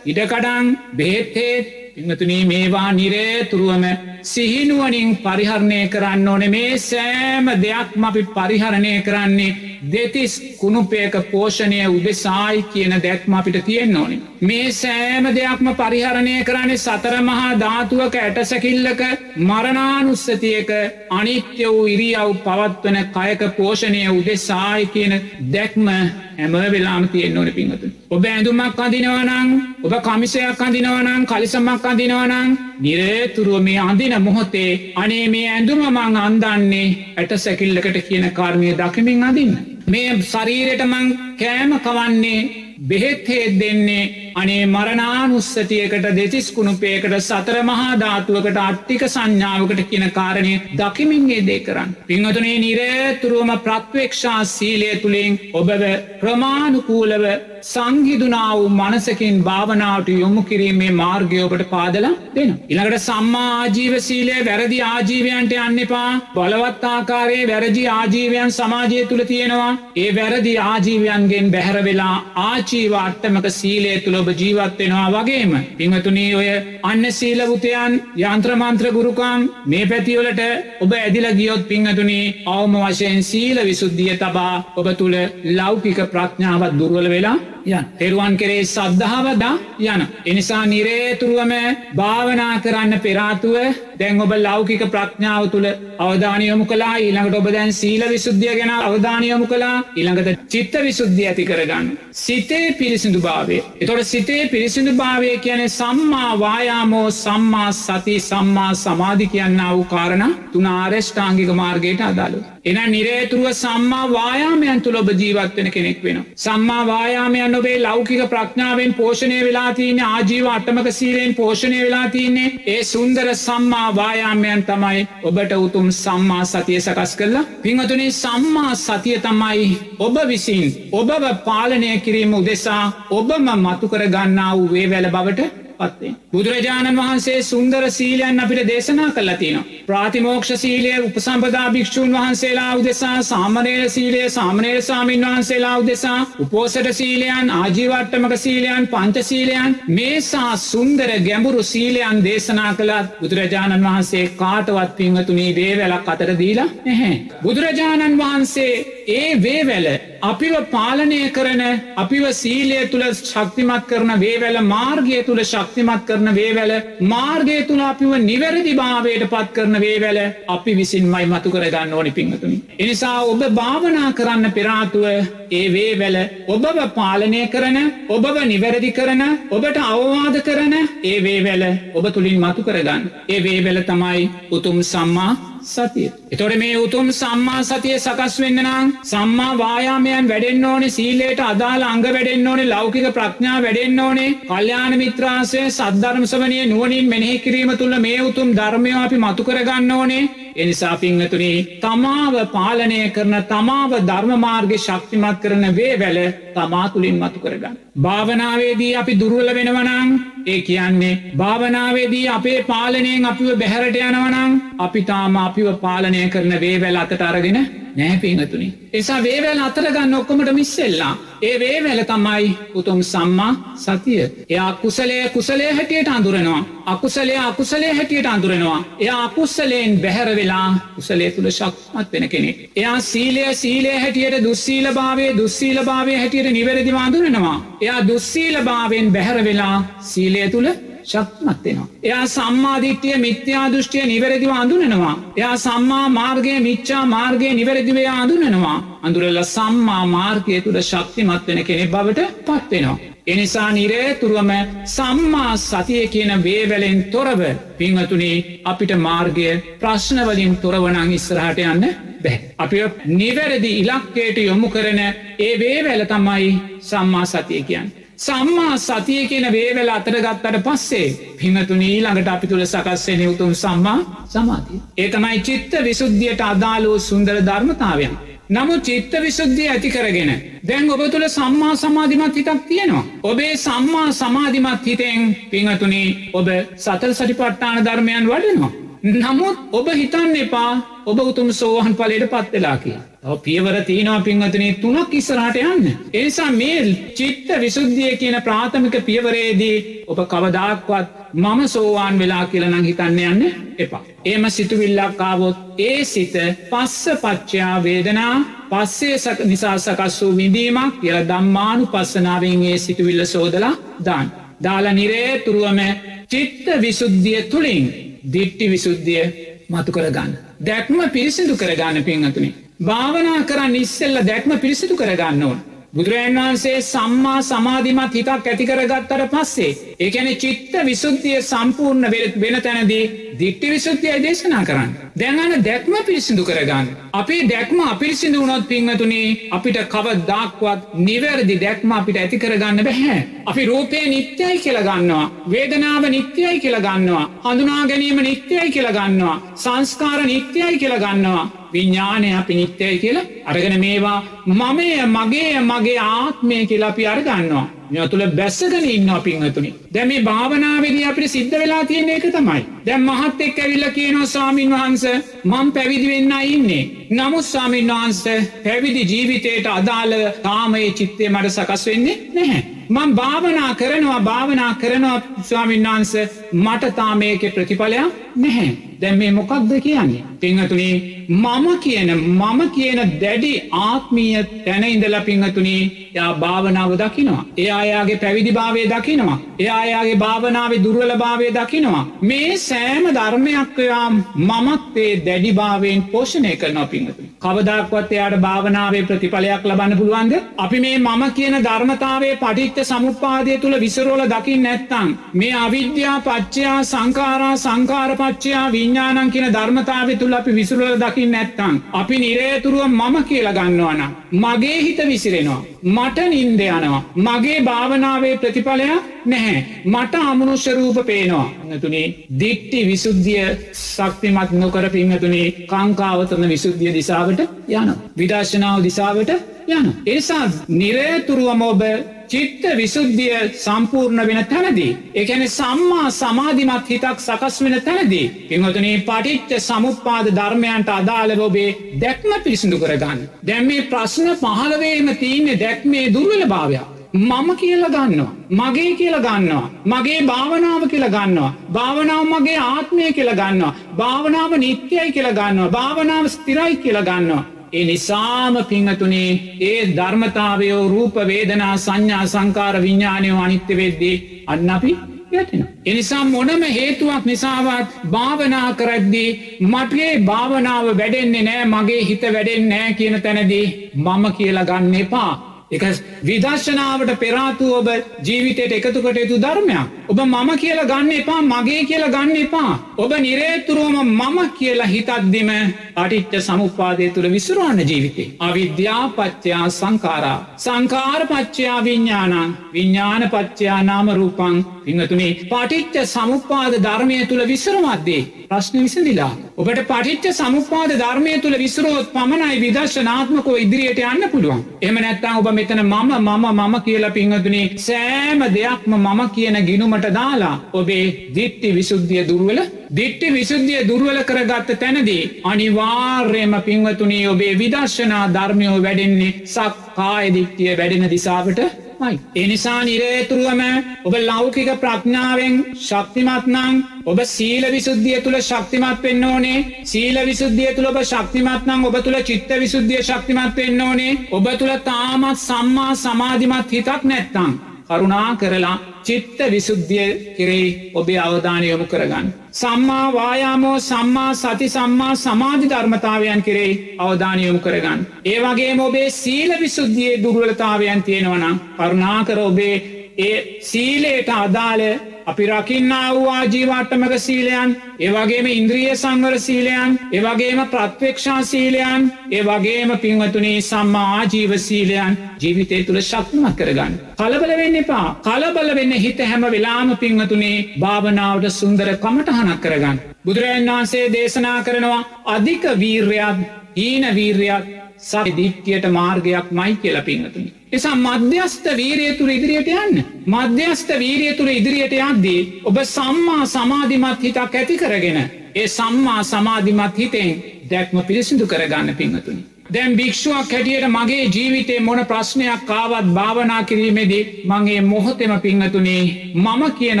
ඉඩකඩං බෙහෙත්තේත් පිංහතුනී මේවා නිරේතුරුවම සිහිනුවනින් පරිහරණය කරන්න ඕන මේ සෑම දෙයක්ම අපි පරිහරණය කරන්නේ දෙතිස් කුණුපේක පෝෂණය උදෙසායි කියන දැක්ම අපිට තියෙන් ඕනි. මේ සෑම දෙයක්ම පරිහරණය කරන්නේ සතර මහා ධාතුවක ඇටසැකිල්ලක මරණානුස්සතියක අනිත්‍ය වූ ඉරියව් පවත්වන කයක පෝෂණය උදෙසායි කියන දැක්ම හැම වෙලාම තියෙන් ඕන පිංහතු. ඔබ ඇඳුමක් අඳිනවනං ඔබ කමිසයක් අඳිනවනං කලිසමක් අඳිනවනං නිරේතුරුව මේ අඳින මොහොතේ අනේ මේ ඇඳුම මං අන්දන්නේ ඇට සැකිල්ලකට කියන කාරණය දකිමින් අදින්න. මේ ශරීරයට මං කෑම කවන්නේ බෙහෙත්හේත් දෙන්නේ අනේ මරණානුස්සතියකට දෙතිස්කුණුපේකට සතර මහා ධාතුවකට අට්ටික සංඥාවකට කියන කාරණය දකිමින්ගේ දේ කරන්න. පිංහතුනේ නිරේතුරුවම ප්‍රත්වේක්ෂා සීලය තුළින් ඔබව ප්‍රමාණුකූලව සංහිදුනා වූ මනසකින් භාවනාවට යොමු කිරීමේ මාර්ගයෝකට පාදල දෙන. ඉළඟට සම්මා ආජීව සීලය වැරදි ආජීවයන්ට යන්න එපා බලවත් ආකාරයේ වැරදි ආජීවයන් සමාජය තුළ තියෙනවා ඒ වැරදි ආජීවයන්ගෙන් බැහැර වෙලා ආචීව අට්ටමක සීලය තුළ ඔබ ජීවත්වෙනවා වගේම පිංහතුනී ඔය අන්න සීලවුතයන් යන්ත්‍රමන්ත්‍ර ගුරුකම් මේ පැතිවලට ඔබ ඇදිල ගියොත් පිංහතුනී අවම වශයෙන් සීල විසුද්ධිය තබා ඔබ තුළ ලෞකික ප්‍රඥාවත් දුර්වල වෙලා යන් තෙරුවන් කෙරේ සද්ධාවදා යන. එනිසා නිරේතුරුවම භාවනා කරන්න පෙරාතුව දැන් ඔබ ලෞකික ප්‍රඥාව තුළ අවධානයොමු කලා ඊළඟට ඔබ දැන් සීල විසුද්ධිය ගැන අවධානයොමු කලා ඊළඟට චිත්ත විසුද්ධිය ඇති කරගන්න. සිතේ පිරිසිදු භාවය. එතොට සිතේ පිරිසිදු භාවය කියන සම්මා වායාමෝ සම්මා සති සම්මා සමාධි කියන්න වූ කාරණ තුන ආරෙෂ්ඨාංගික මාර්ගයට අදාළු. එන නිරේතුරුව සම්මා වායාමයන් තුළ ඔබ ජීවත්වෙන කෙනෙක් වෙන. සම්මා වායාමයන් ඔබේ ලෞකික ප්‍රඥාවෙන් පෝෂණය වෙලා තියන්න ආජීව අටමක සීලයෙන් පෝෂණය වෙලා තියන්නේ ඒ සුන්දර සම්මා වායාමයන් තමයි ඔබට උතුම් සම්මා සතිය සකස් කරලා පිංහතුනේ සම්මා සතිය තමයි ඔබ විසින් ඔබව පාලනය කිරීම උදෙසා ඔබම මතු කර ගන්නා වූ වේ වැල බවට පත්වේ. බුදුරජාණන් වහන්සේ සුන්දර සීලයන් අපිට දේශනා කල්ලා තියෙනවා. ප්‍රාතිමෝක්ෂ සීලය උපසම්පදා භික්ෂූන් වහන්සේලා උදෙසා සාමනේල සීලය සාමනේල සාමීන් වහන්සේලා උදෙසා උපෝසට සීලයන් ආජීවට්ටමක සීලයන් පංචසීලයන් මේසා සුන්දර ගැඹුරු සීලයන් දේශනා කළත් බුදුරජාණන් වහන්සේ කාටවත් පින්වතුනී දේවැලක් අතර දීලා නැහැ. බුදුරජාණන් වහන්සේ ඒ වේවැල අපිව පාලනය කරන අපිව සීලය තුළ ශක්තිමත් කරන වේවැල මාර්ගය තුළ ශක්තිමත් කරන වේවැල මාර්ගය තුළ අපිව නිවැරදි භාවයට පත් කරන වේවැල අපි විසින් මයි මතු කරගන්න ඕනි පිංහතුනි. එනිසා ඔබ භාවනා කරන්න පෙරාතුව ඒ වේවැල ඔබව පාලනය කරන ඔබව නිවැරදි කරන ඔබට අවවාද කරන ඒ වේවැල ඔබ තුළින් මතු කරගන්න. ඒ වේවැල තමයි උතුම් සම්මා සතිය. එතොට මේ උතුම් සම්මා සතිය සකස් වෙන්න නම් සම්මා වායාමයන් වැඩෙන්න්න ඕනේ සීලේට අදාළ අංග වැඩෙන්න්න ඕනේ ලෞකික ප්‍රඥා වැඩෙන්න්න ඕනේ කල්්‍යාන මිත්‍රාසය සද්ධර්මසවනය නුවනින් මෙනෙහි කිරීම තුළ මේ උතුම් ධර්මය අපි මතු කරගන්න ඕනේ එනිසා පිංහතුනේ තමාව පාලනය කරන තමාව ධර්මමාර්ග ශක්තිමත් කරන වේ වැල තමා තුළින් මතු කරගන්න. භාවනාවේදී අපි දුරුවල වෙනවනං ඒ කියන්නේ භාවනාවේදී අපේ පාලනයෙන් අපිව බැහැරට යනවනං අපි තාම අපිව පාලනය කරන වේ වැල් අතට අරගෙන නෑ පිංහතුනි. එසා වේවැල් අතරගන්න ඔක්කොමට මිස්සෙල්ලා. ඒ වේවැල තමයි උතුම් සම්මා සතිය. එයා කුසලය කුසලේ හැටියට අඳුරනවා. අකුසලේ අකුසලේ හැටියට අඳුරනවා. එයා අකුස්සලයෙන් බැහැර වෙලා කුසලේ තුළ ශක්මත් වෙන කෙනෙ. එයා සීලය සීලේ හැටියට දුස්සීල භාවේ දුස්සීල භාවය හැටියට නිවැරදි අඳුරනවා. එයා දුස්සීල භාවෙන් බැහැර වෙලා සීලය තුළ ශක්මත්වෙනවා. එයා සම්මාධිට්්‍යය මිත්‍යා දෘෂ්ටිය නිවැරදිව අඳුනනවා. එයා සම්මා මාර්ගය මිච්චා මාර්ගය නිවැරදිවේ අඳුනනවා. අඳුරල්ල සම්මා මාර්ගය තුළ ශක්තිමත් වෙන කෙනෙ බවට පත්වෙනවා. එනිසා නිරේතුරුවම සම්මා සතිය කියන වේවැලෙන් තොරව පිංහතුනේ අපිට මාර්ගය ප්‍රශ්නවලින් තොරවනං ඉස්සරහට යන්න බැ. අපි නිවැරදි ඉලක්කයට යොමු කරන ඒ වේවැල තමයි සම්මා සතිය කියන්න. සම්මා සතිය කියන වේවල අතර ගත්තට පස්සේ පිහතුනී ළඟට අපි තුළ සකස්සේ නිවතුම් සම්මා සමාධී. ඒ තමයි චිත්ත විසුද්ධියට අදාලෝ සුන්දර ධර්මතාවයන්. නමු චිත්ත විසුද්ධිය ඇති කරගෙන. දැන් ඔබ තුළ සම්මා සමාධිමත් හිතක් තියෙනවා. ඔබේ සම්මා සමාධිමත් හිතෙන් පිංහතුනී ඔබ සතල් සටිපට්ටාන ධර්මයන් වඩනවා. නමුත් ඔබ හිතන්න එපා ඔබ උතුම් සෝහන් පලට පත්වෙලා කිය. පියවර තියනවා පින්වතනේ තුනක් ඉස්සරහට යන්න. එනිසා මේ චිත්ත විසුද්ධිය කියන ප්‍රාථමික පියවරේදී ඔබ කවදක්වත් මම සෝවාන් වෙලා කියලනං හිතන්න යන්න එපා. ඒම සිතුවිල්ලක්කාවොත් ඒ සිත පස්ස පච්චයා වේදනා පස්සේ නිසා සකස් වූ විඳීමක් කියල දම්මානු පස්සනාවෙන් ඒ සිතුවිල්ල සෝදලා දාන්. දාල නිරේ තුරුවම චිත්ත විසුද්ධිය තුළින් දිට්ටි විසුද්ධිය මතු කරගන්න. දැක්ම පිරිසිදු කරගන්න පින්හතුනි. භාවනා කරන්න ඉස්සෙල්ල දැක්ම පිරිසිදු කරගන්න ඕන. බුදුරජන් වහන්සේ සම්මා සමාධිමත් හිතක් ඇතිකරගත්තට පස්සේ. ඒකැන චිත්ත විසුද්ධිය සම්පූර්ණ වෙන තැනදී දිට්ටි විසුද්ධියයි දේශනා කරන්න. දැඟන දැක්ම පිරිසිදු කරගන්න. අපේ දැක්ම අපිරිසිදු වුණොත් පින්වතුනේ අපිට කව දක්වත් නිවැරදි දැක්ම අපිට ඇති කරගන්න බැහැ. අපි රූපය නිත්‍යයි කියලගන්නවා. වේදනාව නිත්‍යයි කියලගන්නවා. හඳුනා ගැනීම නිත්‍යයි කියලගන්නවා. සංස්කාර නිත්‍යයි කියලගන්නවා. විඤ්ඥානය අපි නිත්‍යය කියලා අරගෙන මේවා මමය මගේ මගේ ආත්මය කියලා අපි අරගන්නවා. මෙ තුළ බැස්සගෙන ඉන්න පින්හතුනි. දැම මේ භාවනාවේදී අපිට සිද්ධ වෙලා තියෙන එක තමයි. දැම් මහත් එක් ඇවිල්ල කියනවා ස්වාමීන් වහන්ස මං පැවිදි වෙන්න ඉන්නේ. නමුත් ස්වාමීන් වහන්ස පැවිදි ජීවිතයට අදාළ තාමයේ චිත්තය මට සකස් වෙන්නේ නැහැ. මං භාවනා කරනවා භාවනා කරනවා ස්වාමීන් වහන්ස මට තාමයක ප්‍රතිඵලයක් නැහැ. දැම් මේ මොකක්ද කියන්නේ. පිංහතුනේ මම කියන මම කියන දැඩි ආත්මීය තැනඉඳල පිංහතුනේ යා භාවනාව දකිනවා. එයා අයාගේ පැවිදි භාවය දකිනවා. එයා අයාගේ භාවනාවේ දුර්වල භාවය දකිනවා. මේ සෑම ධර්මයක්කයා මමත්වේ දැඩිභාවයෙන් පෝෂණය කරන පිංහතුනි. කවදක්වත් එයාට භාවනාවේ ප්‍රතිඵලයක් ලබන්න පුළුවන්ද. අපි මේ මම කියන ධර්මතාවේ පටිච්ච සමුපාදය තුළ විසරෝල දකිින් නැත්තං. මේ අවිද්‍යා පච්චයා සංකාරා සංකාරපච්චයා විඤ්ඥානන් කියන ධර්මතාව තුළ අපි විසුරල දකිින් නැත්තං. අපි නිරේතුරුව මම කියලා ගන්නවන. මගේ හිත විසිරෙනවා. මට නින්ද යනවා. මගේ භාවනාවේ ප්‍රතිඵලයක් නැහැ. මට අමනුෂ්‍යරූප පේනවා. තුනේ දිට්ටි විසුද්ධිය ශක්තිමත් නොකර පිංහතුනේ කංකාවතරන විසුද්ධිය දිසාවට යන. විදර්ශනාව දිසාවට යන. එසා නිරේතුරුවම ඔබ චිත්ත විසුද්ධිය සම්පූර්ණ වෙන තැනදී. එකැන සම්මා සමාධිමත් හිතක් සකස් වෙන තැනදී. පිංහතුනේ පටිච්ච සමුපාද ධර්මයන්ට අදාළ ඔබේ දැක්ම පිරිසිදු කරගන්න. දැම් මේ ප්‍රශ්න පහළවේම තියන්නේ දැක්මේ දුර්වල භාවයක්. මම කියල ගන්නවා. මගේ කියල ගන්නවා. මගේ භාවනාව කියල ගන්නවා. භාවනාව මගේ ආත්මය කියල ගන්නවා. භාවනාව නිත්‍යයි කියල ගන්නවා. භාවනාව ස්තිරයි කියල ගන්නවා. ඒ නිසාම පිංහතුනේ ඒ ධර්මතාවයෝ රූප වේදනා සංඥා සංකාර විඤ්ඥානයෝ අනිත්‍ය වෙද්දී අන්න අපි යටෙන. එනිසා මොනම හේතුවක් නිසාවත් භාවනා කරද්දී මටගේ භාවනාව වැඩෙන්නේ නෑ මගේ හිත වැඩෙන් නෑ කියන තැනදී මම කියලා ගන්න එපා. එක විදර්ශනාවට පෙරාතු ඔබ ජීවිතයට එකතුකට යුතු ධර්මයක්. ඔබ මම කියලා ගන්න එපා මගේ කියලා ගන්න එපා. ඔබ නිරේතුරුවම මම කියලා හිතද්දිම අටිච්ච සමුපාදය තුළ විසුරුවන්න ජීවිතේ. අවිද්‍යාපච්චයා සංකාරා. සංකාරපච්චයා විඤ්ඥානන් විඤ්ඥානපච්චයා නාම රූපන් පිංහතුනේ පටිච්ච සමුපාද ධර්මය තුළ විසරමත්දේ ප්‍රශ්න විසඳලා. ඔබට පටිච්ච සමුපාද ධර්මය තුළ විසරෝත් පමණයි විදර්ශනාත්මකෝ ඉදිරියට යන්න පුළුවන්. එම නැත්තං ඔබ මෙතන මම මම මම කියලා පිංහතුනේ සෑම දෙයක්ම මම කියන ගිනුමට දාලා ඔබේ දිට්ටි විසුද්ධිය දුර්වල දිට්ටි විසුද්ධිය දුර්වල කරගත්ත තැනදී අනිවාර්යම පිංවතුනේ ඔබේ විදර්ශනා ධර්මයෝ වැඩෙන්නේ සක්කාය දික්තිය වැඩෙන දිසාවට. මයි. එනිසා නිරේතුරුවම ඔබ ලෞකික ප්‍රඥාවෙන් ශක්තිමත්නං ඔබ සීල විසුද්ධිය තුළ ශක්තිමත් වෙන්න ඕනේ සීල විසුද්ධිය තුළ ඔබ ශක්තිමත්නං ඔබ තුළ චිත්ත විසුද්ධිය ශක්තිමත් වෙන්න ඕනේ ඔබ තුළ තාමත් සම්මා සමාධිමත් හිතක් නැත්තං. කරුණා කරලා චිත්ත විසුද්ධිය කෙරෙයි ඔබේ අවධානය යොමු කරගන්න. සම්මා වායාමෝ සම්මා සති සම්මා සමාධි ධර්මතාවයන් කෙරෙයි අවධානයොමු කරගන්න. ඒ වගේ ඔබේ සීල විසුද්ධියයේ දුර්වලතාවයන් තියෙනවනම් කරුණාකර ඔබේ ඒ සීලයට අදාළ අපි රකින්නා වූ ආජීවාට්ටමක සීලයන් ඒවගේම ඉන්ද්‍රිය සංවර සීලයන් ඒවගේම ප්‍රත්වේක්ෂා සීලයන් ඒ වගේම පින්වතුනේ සම්මා ආජීව සීලයන් ජීවිතය තුළ ශක්තිමත් කරගන්න. කලබල වෙන්න එපා කලබල වෙන්න හිත හැම වෙලාම පින්වතුනේ භාවනාවට සුන්දර කමටහනක් කරගන්න. බුදුරජන් වහන්සේ දේශනා කරනවා අධික වීර්යත් හීන වීර්යත් සහ දිට්්‍යයට මාර්ගයක් මයි කියල පින්නතුනි. එසා මධ්‍යස්ත වීරය තුර ඉදිරියට යන්න. මධ්‍යස්ත වීරිය තුර ඉදිරියට යද්දී ඔබ සම්මා සමාධිමත් හිතක් ඇති කරගෙන. ඒ සම්මා සමාධිමත් හිතෙන් දැක්ම පිරිසිදු කරගන්න පිංහතුනි. දැම් භික්ෂුවක් හැටියට මගේ ජීවිතේ මොන ප්‍රශ්නයක් කාවත් භාවනා කිරීමේදී මගේ මොහොතෙම පිංහතුනේ මම කියන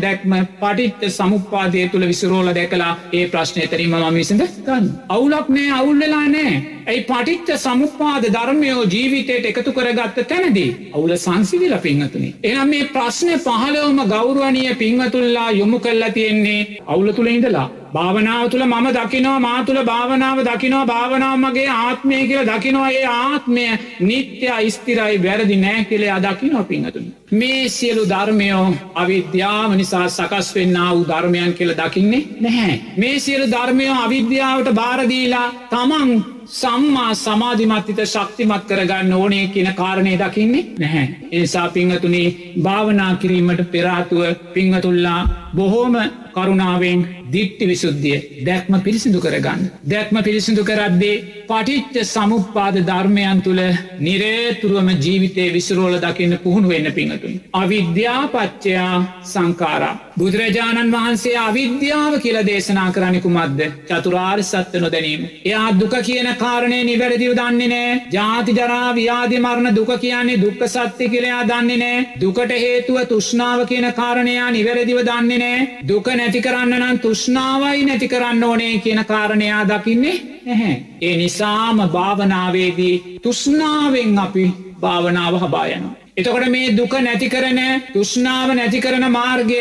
දැක්ම පටිත්ත සමුපාදය තුළ විසරෝල දැකලා ඒ ප්‍රශ්නය තරීම මම විසිඳ ගන්න. අවුලක් නෑ අවුල්වෙලා නෑ. ඇයි පටිච්ච සමුපාද ධර්මයෝ ජීවිතයට එකතු කරගත්ත තැනදී අවුල සංසිවිල පිංහතුනි. එනම් මේ ප්‍රශ්නය පහලවම ගෞරුවනිය පිංහතුල්ලා යොමු කල්ලා තියෙන්නේ අවුල තුළ ඉඳලා. භාවනාව තුළ මම දකිනවා මා තුළ භාවනාව දකිනවා භාවනාව මගේ ආත්මය කියල දකිනවා ඒ ආත්මය නිත්‍ය ස්තිරයි වැරදි නෑ කෙළේ අදකිනවා පිංහතුනි. මේ සියලු ධර්මයෝ අවිද්‍යාව නිසා සකස් වෙන්න වූ ධර්මයන් කියල දකින්නේ නැහැ. මේ සියලු ධර්මයෝ අවිද්‍යාවට භාරදීලා තමන් සම්මා සමාධිමත්තිත ශක්තිමත් කරගන්න ඕනේ කියන කාරණය දකින්නේ නැහැ. ඒසා පිංහතුනේ භාවනා කිරීමට පෙරාතුව පිංහතුල්ලා බොහෝම කරුණාවෙන් දිට්ටි විසුද්ධිය දැක්ම පිරිසිදු කරගන්න. දැක්ම පිරිසිදු කරද්දේ පටිච්ච සමුපාද ධර්මයන් තුළ නිරේතුරුවම ජීවිතය විසරෝල දකින්න පුහුණු වෙන්න පිංහතුන්. අවිද්‍යාපච්චයා සංකාරා. බුදුරජාණන් වහන්සේ අවිද්‍යාව කියල දේශනා කරනිකුමත්ද චතුරාර් සත්ව නොදැනීම. එයා දුක කියන කාරණය නිවැරදිව දන්නේ නෑ ජාති ජරා ව්‍යාධි මරණ දුක කියන්නේ දුක්ක සත්‍ය කියලයා දන්නේ නෑ දුකට හේතුව තුෂ්නාව කියන කාරණයා නිවැරදිව දන්නේ නෑ දුක නැති කරන්න නම් තුෂ්නාවයි නැති කරන්න ඕනේ කියන කාරණයා දකින්නේ නැහැ. ඒ නිසාම භාවනාවේදී තුෂ්නාවෙන් අපි භාවනාව හබායනවා. එතකොට මේ දුක නැති කරන තුෂ්නාව නැති කරන මාර්ගය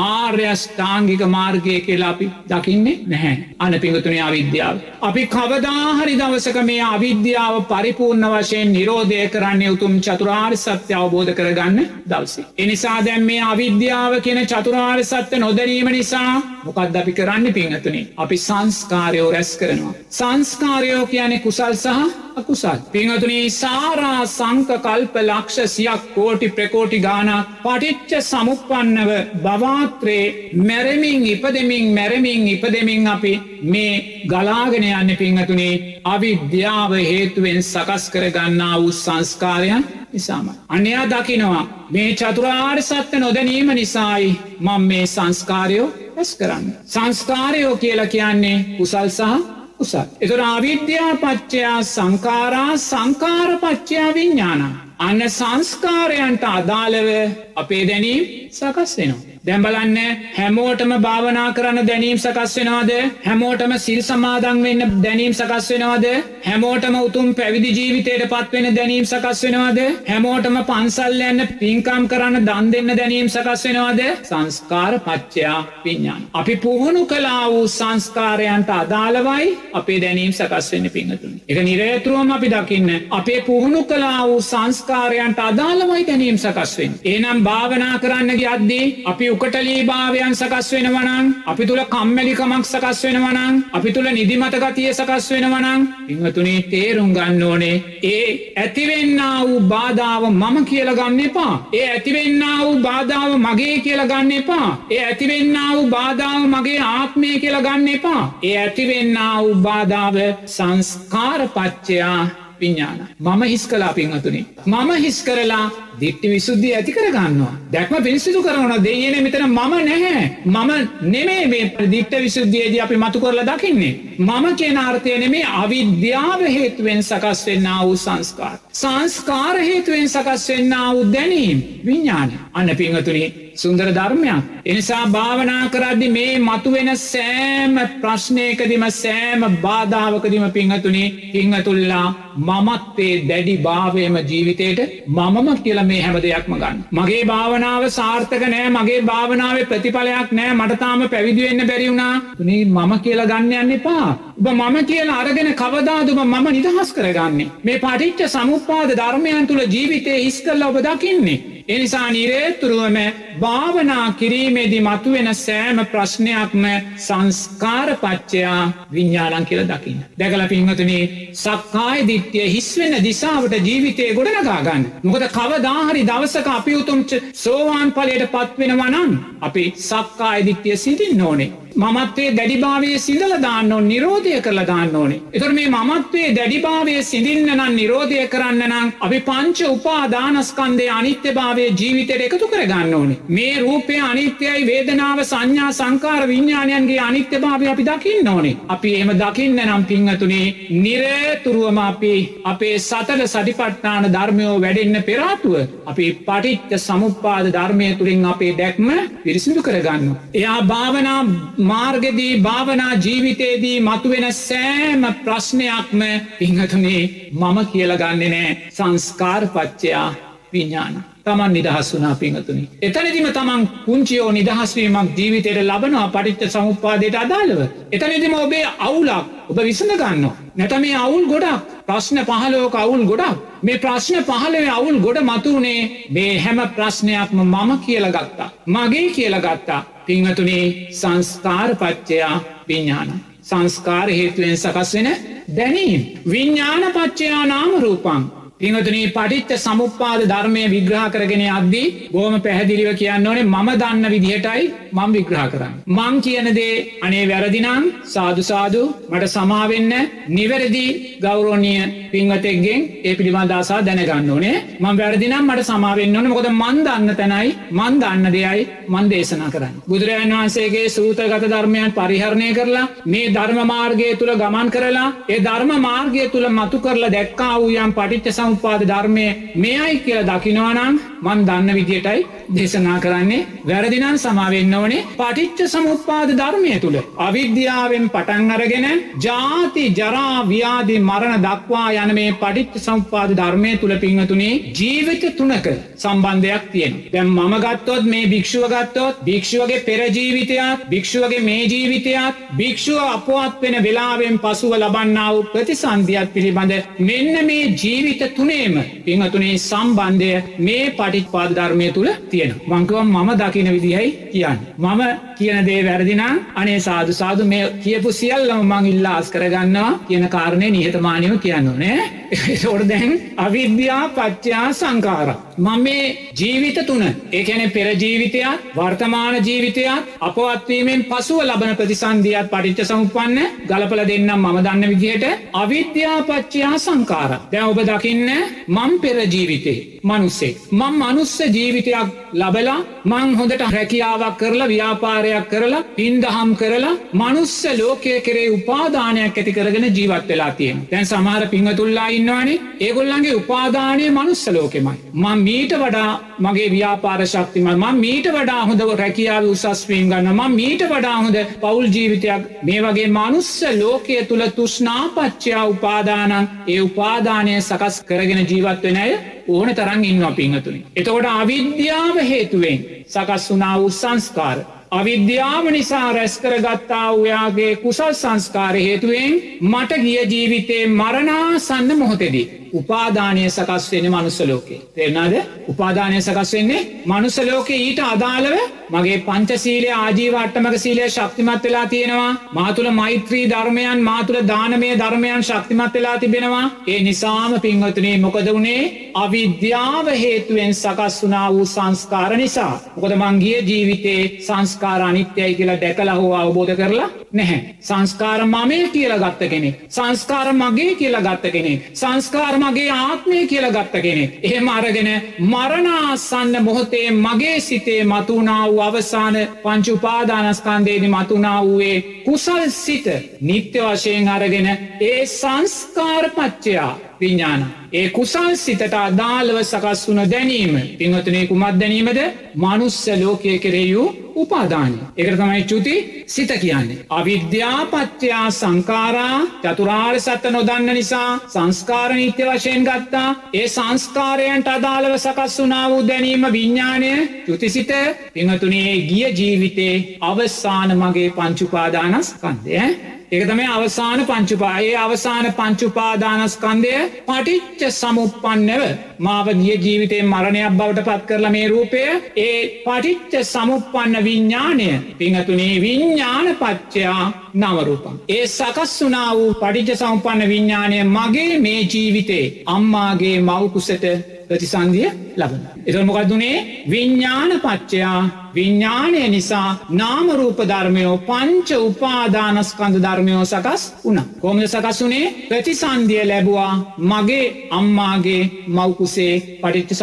ආර්යෂ්ඨාංගික මාර්ගය කියලා අපි දකින්නේ නැහැ. අන පිඟතුනේ අවිද්‍යාව. අපි කවදාහරි දවසක මේ අවිද්‍යාව පරිපූර්ණ වශයෙන් නිරෝධය කරන්නේ උතුම් චතුරාර් සත්‍ය අවබෝධ කරගන්න දවසේ. එනිසා දැම් මේ අවිද්‍යාව කියන චතුරාර් සත්‍ය නොදැරීම නිසා මොකක්ද අපි කරන්න පිංහතුනේ. අපි සංස්කාරයෝ රැස් කරනවා. සංස්කාරයෝ කියන්නේ කුසල් සහ අකුසල්. පිංහතුනී සාරා සංක කල්ප ලක්ෂ සියක් කෝටි ප්‍රකෝටි ගානක් පටිච්ච සමුපන්නව බවාත්‍රේ මැරමින් ඉපදමින් මැරමින් ඉපදමින් අපි මේ ගලාගෙන යන්න පිංහතුනේ අවිද්‍යාව හේතුවෙන් සකස් කරගන්නා වූ සංස්කාරයන් නිසාම. අන්‍යයා දකිනවා මේ චතුරාර් සත්‍ය නොදැනීම නිසායි මං මේ සංස්කාරයෝ ඇස් කරන්න. සංස්කාරයෝ කියලා කියන්නේ කුසල් සහ උසත්. එතුර අවිද්‍යා පච්චයා සංකාරා සංකාරපච්චයා විඤ්ඥාන. අන්න සංස්කාරයන්ට අදාළව අපේ දැනීම් සකස් වෙනවා. දැම්බලන්න හැමෝටම භාවනා කරන්න දැනීම් සකස් වෙනවාද හැමෝටම සිල් සමාදන් වෙන්න දැනීම් සකස් වෙනවාද හැමෝටම උතුම් පැවිදි ජීවිතයට පත්වෙන දැනීම් සකස් වෙනවාද හැමෝටම පන්සල් යන්න පින්කම් කරන්න දන් දෙන්න දැනීම් සකස් වෙනවාද සංස්කාර පච්චයා පිඤ්ඥාන. අපි පුහුණු කලා වූ සංස්කාරයන්ට අදාළවයි අපේ දැනීම් සකස් වෙන්න පිංහතුන්. එක නිරේතුරුවම අපි දකින්න අපේ පුහුණු කලා වූ සංස්කාරයන්ට අදාළවයි දැනීම් සකස්වෙන්. ඒනම් භාවනා කරන්න ගියද්දී අපි උකටලී භාවයන් සකස් වෙනවනං අපි තුළ කම්මැලිකමක් සකස් වෙනවනං අපි තුළ නිදිමත ගතිය සකස් වෙනවනං ඉංහතුනේ තේරුම් ගන්න ඕනේ ඒ ඇතිවෙන්න වූ බාධාව මම කියල ගන්න එපා. ඒ ඇතිවෙන්න වූ බාධාව මගේ කියල ගන්න එපා. ඒ ඇතිවෙන්න වූ බාධාව මගේ ආත්මය කියල ගන්න එපා. ඒ ඇතිවෙන්න වූ බාධාව සංස්කාරපච්චයා විඤ්ඥාන. මම හිස් කලා පින්හතුනි. මම හිස් කරලා දිට්ටි විසුද්ධිය ඇති කරගන්නවා. දැක්ම පිරිසිදු කරන දෙයන මෙතන මම නැහැ. මම නෙමේ මේ දිට්ට විසුද්ධියදී අපි මතු කරලා දකින්නේ. මම කියන ආර්ථය නෙමේ අවිද්‍යාව හේතුවෙන් සකස් වෙන්න වූ සංස්කාර. සංස්කාර හේතුවෙන් සකස් වෙන්න වූ දැනීම් විඤ්ඥාන අන්න පිංහතුනි සුන්දර ධර්මයක්. එනිසා භාවනා කරද්දි මේ මතුවෙන සෑම ප්‍රශ්නයකදිම සෑම බාධාවකදිම පිංහතුනේ පිංහතුල්ලා මමත්වේ දැඩි භාවයම ජීවිතයට මමම කියල මේ හැම දෙයක්ම ගන්න. මගේ භාවනාව සාර්ථක නෑ මගේ භාවනාව ප්‍රතිඵලයක් නෑ මටතාම පැවිදිවෙන්න බැරිවුණා තුනේ මම කියලා ගන්න යන්න එපා. ඔබ මම කියලා අරගෙන කවදාදුම මම නිදහස් කරගන්නේ. මේ පටිච්ච සමුපාද ධර්මයන් තුළ ජීවිතය හිස් කරල ඔබ දකින්නේ. එනිසා නිරේතුරුවම භාවනා කිරීමේදි මතුවෙන සෑම ප්‍රශ්නයක්ම සංස්කාරපච්චයා විඤ්ඥාලන් කියල දකින්න. දැකල පින්හතුනේ සක්කාය දිට්්‍යය හිස්වෙන දිසාවට ජීවිතය ගොඩනගාගන්න. මොකද කවදාහරි දවසක අපි උතුම්ච සෝවාන් පලයට පත්වෙන වනන් අපි සක්කාය දිට්්‍යය සිටින් ඕනේ. මමත්වේ දැඩිභාවය සිදල දාන්න ඕන නිරෝධය කරලා දාන්න ඕනේ. එතර මේ මමත්වේ දැඩිභාවය සිදින්න නම් නිරෝධය කරන්න නම් අපි පංච උපාදානස්කන්දේ අනිත්‍ය භාවය ජීවිතයට එකතු කරගන්න ඕනේ. මේ රූපය අනිත්‍යයි වේදනාව සංඥා සංකාර විඤ්ඥාණයන්ගේ අනිත්‍ය භාවය අපි දකින්න ඕනේ. අපි එම දකින්න නම් පිංහතුනේ නිරේතුරුවම අපි අපේ සතල සටිපට්ටාන ධර්මයෝ වැඩෙන්න්න පෙරාතුව අපි පටිච්ච සමුපාද ධර්මය තුළින් අපේ දැක්ම පිරිසිදු කරගන්න. එයා භාවනා මාර්ගදී භාවනා ජීවිතයේදී මතුවෙන සෑම ප්‍රශ්නයක්ම පිංහතුනේ මම කියලගන්නේ නෑ සංස්කාරපච්චයා විඤ්ඥාන. තමන් නිදහස් වනා පිංහතුනි. එතනදිම තමන් පුංචියෝ නිදහස්වීමක් ජීවිතයට ලබනවා පටිච්ච සමුපාදයට අදාළව. එතනදිම ඔබේ අවුලක් ඔබ විසඳ ගන්න. නැත මේ අවුල් ගොඩක් ප්‍රශ්න පහලෝක අවුල් ගොඩක් මේ ප්‍රශ්න පහලේ අවුල් ගොඩ මතුවනේ මේ හැම ප්‍රශ්නයක්ම මම කියලගත්තා. මගේ කියලගත්තා. පිංහතුනේ සංස්කාරපච්චයා විඤ්ඥාන. සංස්කාර හේතුවෙන් සකස් වෙන දැනීම්. විඤ්ඥානපච්චයා නාම රූපන් පිංහතුනී පටිච්ච සමුපාද ධර්මය විග්‍රහ කරගෙන අද්දී බෝම පැහැදිලිව කියන්න ඕනේ මම දන්න විදිහටයි මං විග්‍රහ කරන්න. මං කියනදේ අනේ වැරදිනම් සාධසාදු මට සමාවෙන්න නිවැරදි ගෞරෝණිය පිංහතෙක්ගෙන් ඒ පිළිබඳසා දැනගන්න ඕනේ මං වැරදිනම් මට සමාවෙන්න ඕන මොකද මන් දන්න තැනයි මන් දන්න දෙයයි මන් දේශනා කරන්න. බුදුරජන් වහන්සේගේ සූතගත ධර්මයන් පරිහරණය කරලා මේ ධර්ම මාර්ගය තුළ ගමන් කරලා ඒ ධර්ම මාර්ගය තුළ මතු කරලා දැක්කා වූයම් පටිච්ච සම්පාද ධර්මය මෙයයි කියල දකිනවනම් මන් දන්න විදියටයි දේශනා කරන්නේ වැරදිනන් සමාවෙන්න ඕනේ පටිච්ච සමුත්පාද ධර්මය තුළ අවිද්‍යාවෙන් පටන් අරගෙන ජාති ජරා ව්‍යාදි මරණ දක්වා යන මේ පටිච්ච සම්පාද ධර්මය තුළ පිංහතුනේ ජීවිත තුනක සම්බන්ධයක් තියෙන. දැම් මම ගත්තොත් මේ භික්ෂුව ගත්තොත් භික්ෂුවගේ පෙරජීවිතයක් භික්ෂුවගේ මේ ජීවිතයක් භික්ෂුව අපවත් වෙන වෙලාවෙන් පසුව ලබන්නාව ප්‍රතිසන්ධියත් පිළිබඳ මෙන්න මේ ජීවිත තුනේම පිංහතුනේ සම්බන්ධය මේ පටිච් පාද ධර්මය තුළ තියෙන. වංකවම් මම දකින විදිහයි කියන්න. මම කියන දේ වැරදිනා අනේ සාදු සාදු මේ කියපු සියල්ලම මං ඉල්ලාස් කරගන්නවා කියන කාරණය නිහතමානයව කියන්න නෑ එතොට දැන් අවිද්‍යා පච්චා සංකාර. මම මේ ජීවිත තුන ඒකැන පෙර ජීවිතයක් වර්තමාන ජීවිතයක් අපවත්වීමෙන් පසුව ලබන ප්‍රතිසන්ධියත් පටිච්ච සමුපන්න ගලපල දෙන්නම් මම දන්න විදිහට අවිද්‍යාපච්චයා සංකාර. දැ ඔබ දකින්න මං පෙර ජීවිතේ මනුස්සේ. මං මනුස්ස ජීවිතයක් ලබලා මං හොඳට හැකියාවක් කරලා ව්‍යාපාරයක් කරලා පින්දහම් කරලා මනුස්ස ලෝකය කරේ උපාදානයක් ඇති කරගෙන ජීවත් වෙලා තියෙන. දැන් සමහර පිංහතුල්ලා ඉන්නවානේ ඒගොල්ලන්ගේ උපාදානය මනුස්ස ලෝකෙමයි. මං මීට වඩා මගේ ව්‍යාපාර ශක්තිම ම මීට වඩා හොඳ රැකියාව උසස්වීම් ගන්න ම මීට වඩා හොඳ පවුල් ජීවිතයක් මේ වගේ මනුස්ස ලෝකය තුළ තුෂ්නාපච්චයා උපාදානන් ඒ උපාදානය සකස් කරගෙන ජීවත් වෙන අය ඕන තරන් ඉන්න පිංහතුනි. එතකොට අවිද්‍යාව හේතුවෙන් සකස් වනා වූ සංස්කාර. අවිද්‍යාව නිසා රැස්කර ගත්තා වයාගේ කුසල් සංස්කාර හේතුවෙන් මට ගිය ජීවිතේ මරණාසන්න මොහොතෙදී. උපාදානය සකස් වෙන මනුස්සලෝකේ. තෙරනාද උපාදානය සකස් වෙන්නේ මනුස්සලෝකේ ඊට අදාළව මගේ පංචසීලය ආජීවට්ටමක සීලය ශක්තිමත් වෙලා තියෙනවා මාතුළ මෛත්‍රී ධර්මයන් මාතුළ දානමය ධර්මයන් ශක්තිමත් වෙලා තිබෙනවා ඒ නිසාම පින්වතුනේ මොකද වුණේ අවිද්‍යාව හේතුවෙන් සකස් වනා වූ සංස්කාර නිසා. මොකද මංගිය ජීවිතේ සංස්කාර සංස්කාර අනිත්‍යයි කියලා දැකලා හෝ අවබෝධ කරලා නැහැ. සංස්කාර මමය කියලා ගත්ත කෙනෙ. සංස්කාර මගේ කියලා ගත්ත කෙනෙ. සංස්කාර මගේ ආත්මය කියලා ගත්ත කෙනෙ. එහෙම අරගෙන මරණාසන්න මොහොතේ මගේ සිතේ මතුනා වූ අවසාන පංචුපාදානස්කන්දේදි මතුනා වූයේ කුසල් සිත නිත්‍ය වශයෙන් අරගෙන ඒ සංස්කාරපච්චයා විඤ්ඥාන. ඒ කුසල් සිතට අදාළව සකස් වුන දැනීම පිංහතුනේ කුමත් දැනීමද මනුස්ස ලෝකය කෙරෙයූ උපාදානය. එක තමයි චුති සිත කියන්නේ. අවිද්‍යාපච්චයා සංකාරා චතුරාර් සත්ත නොදන්න නිසා සංස්කාර නිත්‍ය වශයෙන් ගත්තා ඒ සංස්කාරයන්ට අදාළව සකස් වුනා වූ දැනීම විඤ්ඥානය චුතිසිත පිංහතුනේ ගිය ජීවිතේ අවස්සාන මගේ පංචුපාදානස් කන්දය. ඒක තමයි අවසාන පංචුපායේ අවසාන පංචුපාදානස්කන්දය පටිච්ච සමුපන්නව මාව ගිය ජීවිතේ මරණයක් බවට පත් කරලා මේ රූපය ඒ පටිච්ච සමුපන්න විඤ්ඥානය පිංහතුනේ විඤ්ඥාන පච්චයා නවරූපන්. ඒ සකස් වනා වූ පටිච්ච සම්පන්න විඤ්ඥානය මගේ මේ ජීවිතේ. අම්මාගේ මවකුසට ප්‍රතිසන්දිය ලබන. එතර මොකක්දුනේ විඤ්ඥාන පච්චයා විඤ්ඥානය නිසා නාමරූප ධර්මයෝ පංච උපාදානස්කන්ධ ධර්මයෝ සකස් වුණ. කොමද සකස් වනේ ප්‍රතිසන්දිය ලැබවා මගේ අම්මාගේ මවකුසේ පටිච්ච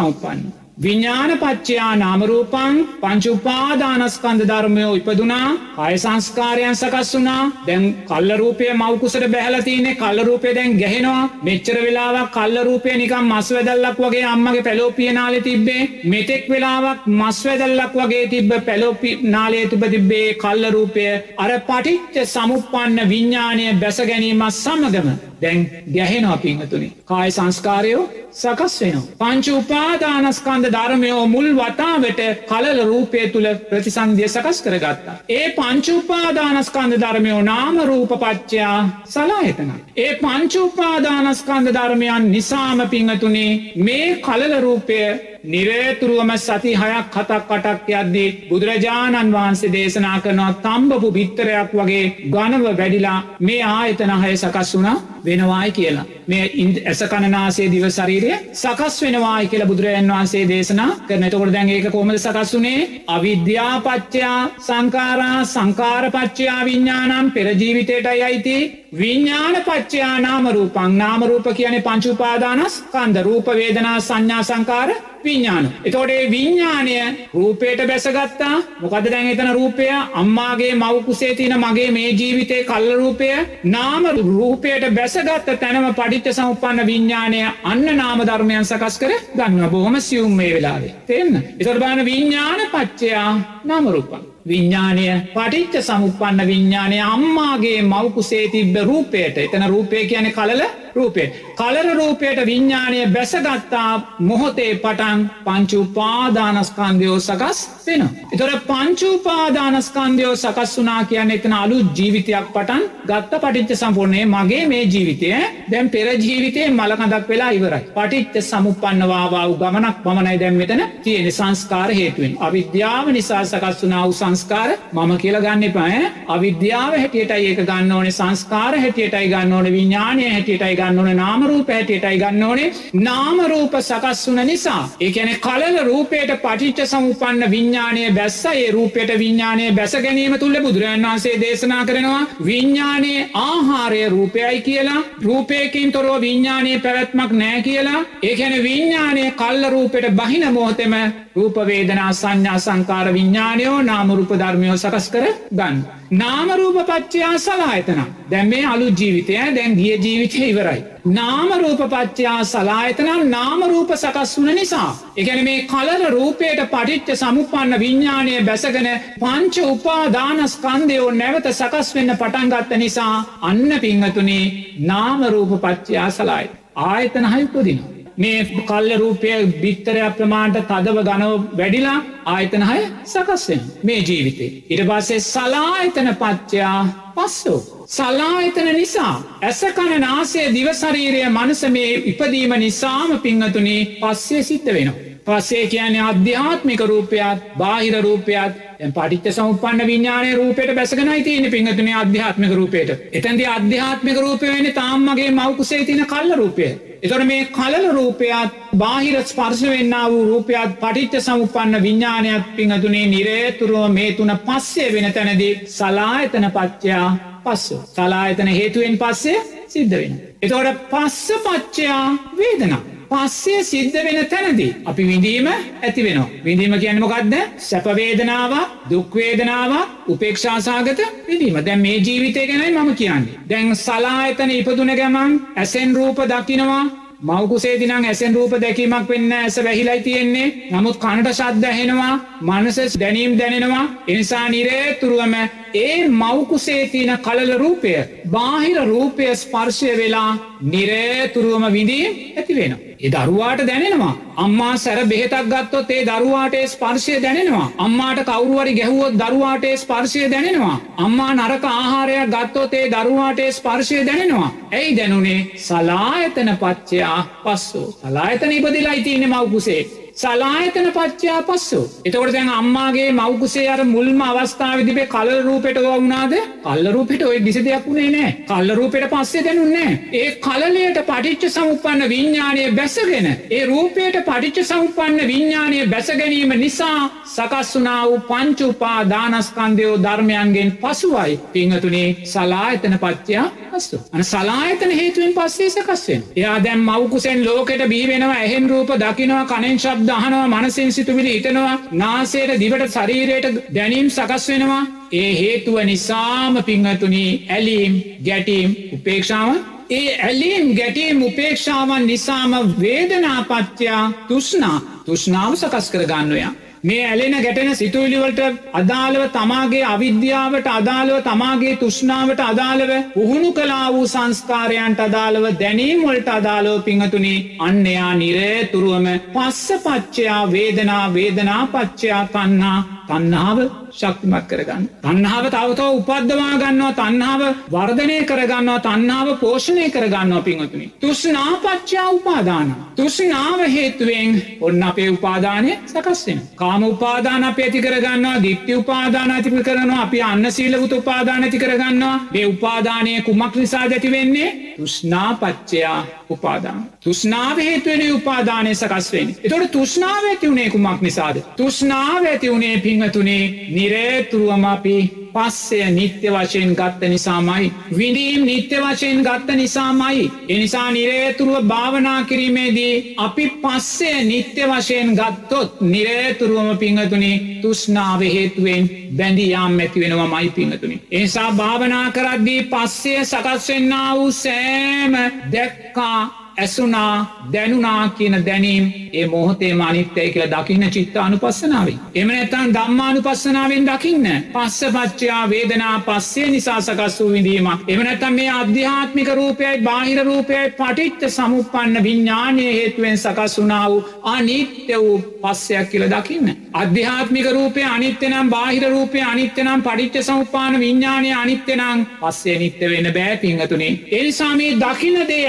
සම්පන්න. විඤ්ඥානපච්චයා නාමරූපන් පංචුපාදානස්කන්ධ ධර්මයෝ ඉපදුනා අය සංස්කාරයන් සකස් වුනා දැන් කල්ලරූපය මවකුසට බැහලතින්නේ කල්ලරූපය දැන් ගැහෙනවා මෙච්චර වෙලාවක් කල්ලරූපය නිකම් මස් වැදල්ලක් වගේ අම්මගේ පැලෝපිය නාලෙ තිබ්බේ මෙතෙක් වෙලාවක් මස් වැදල්ලක් වගේ තිබ්බ පැලෝපි නාලේ තුබ තිබ්බේ කල්ලරූපය අර පටිච්ච සමුපන්න විඤ්ඥානය බැස ගැනීමත් සමගම දැන් ගැහෙනවා පිංහතුනි කාය සංස්කාරයෝ සකස් වෙනවා. පංච උපාදානස්කන්ද ධර්මයෝ මුල් වතාවට කලල රූපය තුළ ප්‍රතිසන්දිය සකස් කරගත්තා. ඒ පංචුපාදානස්කන්ද ධර්මයෝ නාම රූපපච්චයා සලාහිතන. ඒ පංචුපාදානස්කන්ද ධර්මයන් නිසාම පිංහතුනේ මේ කලල රූපය නිරේතුරුවම සති හයක් කතක් කටක් යද්දී බුදුරජාණන් වහන්සේ දේශනා කරනවා තම්බපු බිත්තරයක් වගේ ගනව වැඩිලා මේ ආයතන හය සකස් වුණ වෙනවායි කියලා. මේ ඇස කණනාසේ දිව ශරීරය සකස් වෙනවායි කියලා බුදුරජන් වහන්සේ දේශනා කරන තකොට දැන් ඒක කොමද සකස් වුනේ? අවිද්‍යාපච්චයා සංකාරා සංකාරපච්චයා විඤ්ඥානම් පෙරජීවිතයටයි අයිති. විඤ්ඥාන පච්චයා නාමරූපං නාමරූප කියන පංචුපාදානස් කන්ද රූපවේදනා සංඥා සංකාර විඤ්ඥාන. එතෝටේ විඤ්ඥානය රූපයට බැසගත්තා මොකද දැන් එතන රූපය අම්මාගේ මවකුසේ තින මගේ මේ ජීවිතය කල්ල රූපය නාම රූපයට බැසගත්ත තැනම පඩිච්ච සම්පන්න විඤ්ඥානය අන්න නාම ධර්මයන් සකස් කර ගන්න බොහොම සියුම් මේ වෙලාවේ. තෙන්න. එතොට බාන විඤ්ඥාන පච්චයා නාමරූපන්. විඤ්ඥානය පටිච්ච සමුපන්න විඤ්ඥානය අම්මාගේ මවකුසේ තිබ්බ රූපයට. එතන රූපය කියන කලල රූපේ. කලර රූපයට විඤ්ඥානය බැසගත්තා මොහොතේ පටන් පංචුපාදානස්කන්දයෝ සකස් වෙන. එතොට පංචුපාදානස්කන්දයෝ සකස් වනා කියන්න එතන අලු ජීවිතයක් පටන් ගත්ත පටිච්ච සම්පූර්ණය මගේ මේ ජීවිතය දැම් පෙර ජීවිතය මලකඳක් වෙලා ඉවරයි. පටිච්ච සමුපන්නවාවාව ගමනක් පමණයි දැම් මෙතන තියෙන සංස්කාර හේතුවෙන්. අවිද්‍යාව නිසා සකස් වනා වූ සංස්කාර මම කියල ගන්න පාය අවිද්‍යාව හැටියටයි ඒක ගන්න ඕනේ සංස්කාර හැටියටයි ගන්න ඕන විඤ්ඥානය හැටියටයි ගන්න ඕන නාමරූප හැටියටයි ගන්න ඕනේ. නාමරූප සකස් වන නිසා ඒකැන කලල රූපයට පටිච්ච සමුපන්න විඤ්ඥානය බැස්ස ඒ රූපයට විඤ්ඥානය බැස ගැනීම තුළ බුදුරන් වන්සේ දේශනා කරනවා විඤ්ඥානයේ ආහාරය රූපයයි කියලා. රූපයකින් තොරව විඤ්ඥානය පැවැත්මක් නෑ කියලා. ඒකැන විඤ්ඥානය කල්ල රූපයට බහින මෝතෙම රූපවේදනා සංඥා සංකාර විඤ්ඥානයෝ නාමරූප ධර්මයෝ සකස් කර ගන්න. නාමරූප පච්චයා සලායතන දැම් මේ අලු ජීවිතය දැන් ගිය ජීවිතය ඉවරයි. නාමරූප පච්චයා සලායතන නාමරූප සකස් වන නිසා. එකැන මේ කලර රූපයට පටිච්ච සමුපන්න විඤ්ඥානය බැසගෙන පංච උපාදානස්කන්දයෝ නැවත සකස් වෙන්න පටන්ගත්ත නිසා අන්න පිංහතුනේ නාමරූප පච්චයා සලායි. ආයතන හයිපදිනවා. මේ කල්ල රූපය බිත්තරයක් ප්‍රමාණට තදව ගනව වැඩිලා ආයතනහය සකස්වෙන් මේ ජීවිතේ. ඉට පස්සේ සලායතන පච්චයා පස්සෝ. සලායතන නිසා ඇසකන නාසේ දිවශරීරය මනස මේ ඉපදීම නිසාම පිංහතුනේ පස්සේ සිද්ධ වෙනවා. පස්සේ කියන්නේ අධ්‍යාත්මික රූපයක් බාහිර රූපයක් පටිච්ච සම්පන්න විඤ්ඥානය රූපයට බැසගෙනයි තියන පිංහතුනේ අධ්‍යාත්මික රූපයට එතැන්දි අධ්‍යාත්මික රූපය වෙන තාම්මගේ මවකුසේ තින කල්ල රූපය එතොට මේ කලල රූපයත් බාහිර ස්පර්ශ වෙන්න වූ රූපයත් පටිච්ච සමුපන්න විඤ්ඥානයක් පිංහතුනේ නිරේතුරුව මේ තුන පස්සේ වෙන තැනදී සලායතන පච්චයා පස්සු. සලායතන හේතුවෙන් පස්සේ සිද්ධ වෙන. එතෝට පස්ස පච්චයා වේදනා. පස්සේ සිද්ධ වෙන තැනදී. අපි විඳීම ඇති වෙනවා. විඳීම කියන්නමකක්ද සැපවේදනාව දුක්වේදනාව උපේක්ෂාසාගත විදීම දැන් මේ ජීවිතය ගැනයි මම කියන්නේ. දැන් සලායතන ඉපදුන ගැමන් ඇසෙන් රූප දකිනවා මවකුසේදිනං ඇසෙන් රූප දැකීමක් වෙන්න ඇස වැහිලයි තියෙන්නේ නමුත් කණට ශද්ධ ඇහෙනවා මනසස් දැනීම් දැනෙනවා එනිසා නිරේතුරුවම ඒ මවකුසේ තියන කලල රූපය බාහිර රූපය ස්පර්ශය වෙලා නිරේතුරුවම විඳීම් ඇති වෙන. ඒ දරුවාට දැනෙනවා. අම්මා සැර බෙහෙතක් ගත්තොත් ඒ දරුවාට ස්පර්ශය දැනෙනවා. අම්මාට කවරුවරි ගැහුවොත් දරුවාට ස්පර්ශය දැනෙනවා. අම්මා නරක ආහාරයක් ගත්තොත් ඒ දරුවාට ස්පර්ශය දැනෙනවා. ඇයි දැනුනේ සලායතන පච්චයා පස්සෝ. සලායතන ඉපදිලා ඉතින්නේ මවකුසේ. සලායතන පච්චා පස්සු. එතකොට දැන් අම්මාගේ මවකුසේ අර මුල්ම අවස්ථාවදිබේ කල රූපෙට වුණාද කල්ල රූපෙට ඔය දිසි දෙයක් වුණේ නෑ කල්ල රූපෙට පස්සේ දැනුන්නේ ඒ කලලයට පටිච්ච සමුපන්න විඤ්ඥානය බැසගෙන ඒ රූපයට පටිච්ච සමුපන්න විඤ්ඥානය බැසගැනීම නිසා සකස් වනා වූ පංචුපා දානස්කන්දයෝ ධර්මයන්ගෙන් පසුවයි පිංහතුනේ සලායතන පච්චයා පස්සු. අන සලායතන හේතුවෙන් පස්සේ සකස්වෙන්. එයා දැම් මවකුසෙන් ලෝකෙට බීවෙනවා එහෙන් රූප දකිනවා කනෙන් ශබ් දහනවා මනසින් සිතුවිලි හිතනවා නාසේට දිවට ශරීරයට දැනීම් සකස් වෙනවා ඒ හේතුව නිසාම පිංහතුනී ඇලීම් ගැටීම් උපේක්ෂාව ඒ ඇලීම් ගැටීම් උපේක්ෂාවන් නිසාම වේදනාපච්චයා තුෂ්නා තුෂ්නාව සකස් කර ගන්නවයා. මේ ඇලෙන ගැටෙන සිතුවිලිවලට අදාළව තමාගේ අවිද්‍යාවට අදාළව තමාගේ තුෂ්නාවට අදාළව පුහුණු කලා වූ සංස්කාරයන්ට අදාළව දැනීම්වලට අදාළව පිංහතුනි අන්නයා නිරේතුරුවම පස්ස පච්චයා වේදනා වේදනා පච්චයා තන්නා තන්නාව ශක්තිමත් කරගන්න. තන්නාව තවතව උපද්දවා ගන්නවා තන්නාව වර්ධනය කරගන්නවා තන්නාව පෝෂණය කරගන්නවා පිංහතුනි. තුෂ්නාපච්චා උපාදාන. තුෂ්නාව හේතුවෙන් ඔන්න අපේ උපාදානය සකස්වෙන. කාම උපාදාන අප ඇති කරගන්නවා දික්ති උපාදාන ඇතිපි කරනවා අපි අන්න සීලවුත උපාදාන ඇති කරගන්නවා මේ උපාදානය කුමක් නිසා දැති වෙන්නේ තුෂ්නාපච්චයා උපාදාන. තුෂ්නාව හේතුවෙන උපාදානය සකස්වෙන්. එතොට තුෂ්නාව ඇති වුණේ කුමක් නිසාද. තුෂ්නාව ඇති වුණේ පිංහතුනේ නිරේතුරුවම අපි පස්සය නිත්‍ය වශයෙන් ගත්ත නිසාමයි. විඳීම් නිත්‍ය වශයෙන් ගත්ත නිසාමයි. එනිසා නිරේතුරුව භාවනා කිරීමේදී අපි පස්සේ නිත්‍ය වශයෙන් ගත්තොත් නිරේතුරුවම පිංහතුනේ තුෂ්නාව හේතුවෙන් බැඳියාම් ඇති වෙනවා මයි පිංහතුනි. එනිසා භාවනා කරද්දී පස්සේ සකස්වෙන්න වූ සෑම දැක්කා ඇසුනා දැනුනා කියන දැනීම් ඒ මොහොතේ මානිත්‍යය කියල දකින්න චිත්ත අනුපස්සනාවේ. එම නැතන් දම්මානුපස්සනාවෙන් දකින්න පස්ස පච්චයා වේදනා පස්සේ නිසා සකස් වූ විඳීම. එමනැතම් මේ අධ්‍යාත්මික රූපයයි බාහිර රූපයයි පටිච්ච සමුපන්න විඤ්ඥානය හේතුවෙන් සකස් වුනා වූ අනිත්‍ය වූ පස්සයක් කියල දකින්න. අධ්‍යාත්මික රූපය අනිත්‍යනම් බාහිර රූපය අනිත්‍යනම් පටිච්ච සමුපාන විඤ්ඥානය අනිත්‍යනං පස්සේ නිත්‍ය වෙන බෑ පිංහතුනේ. එනිසාමේ දකින්නදේ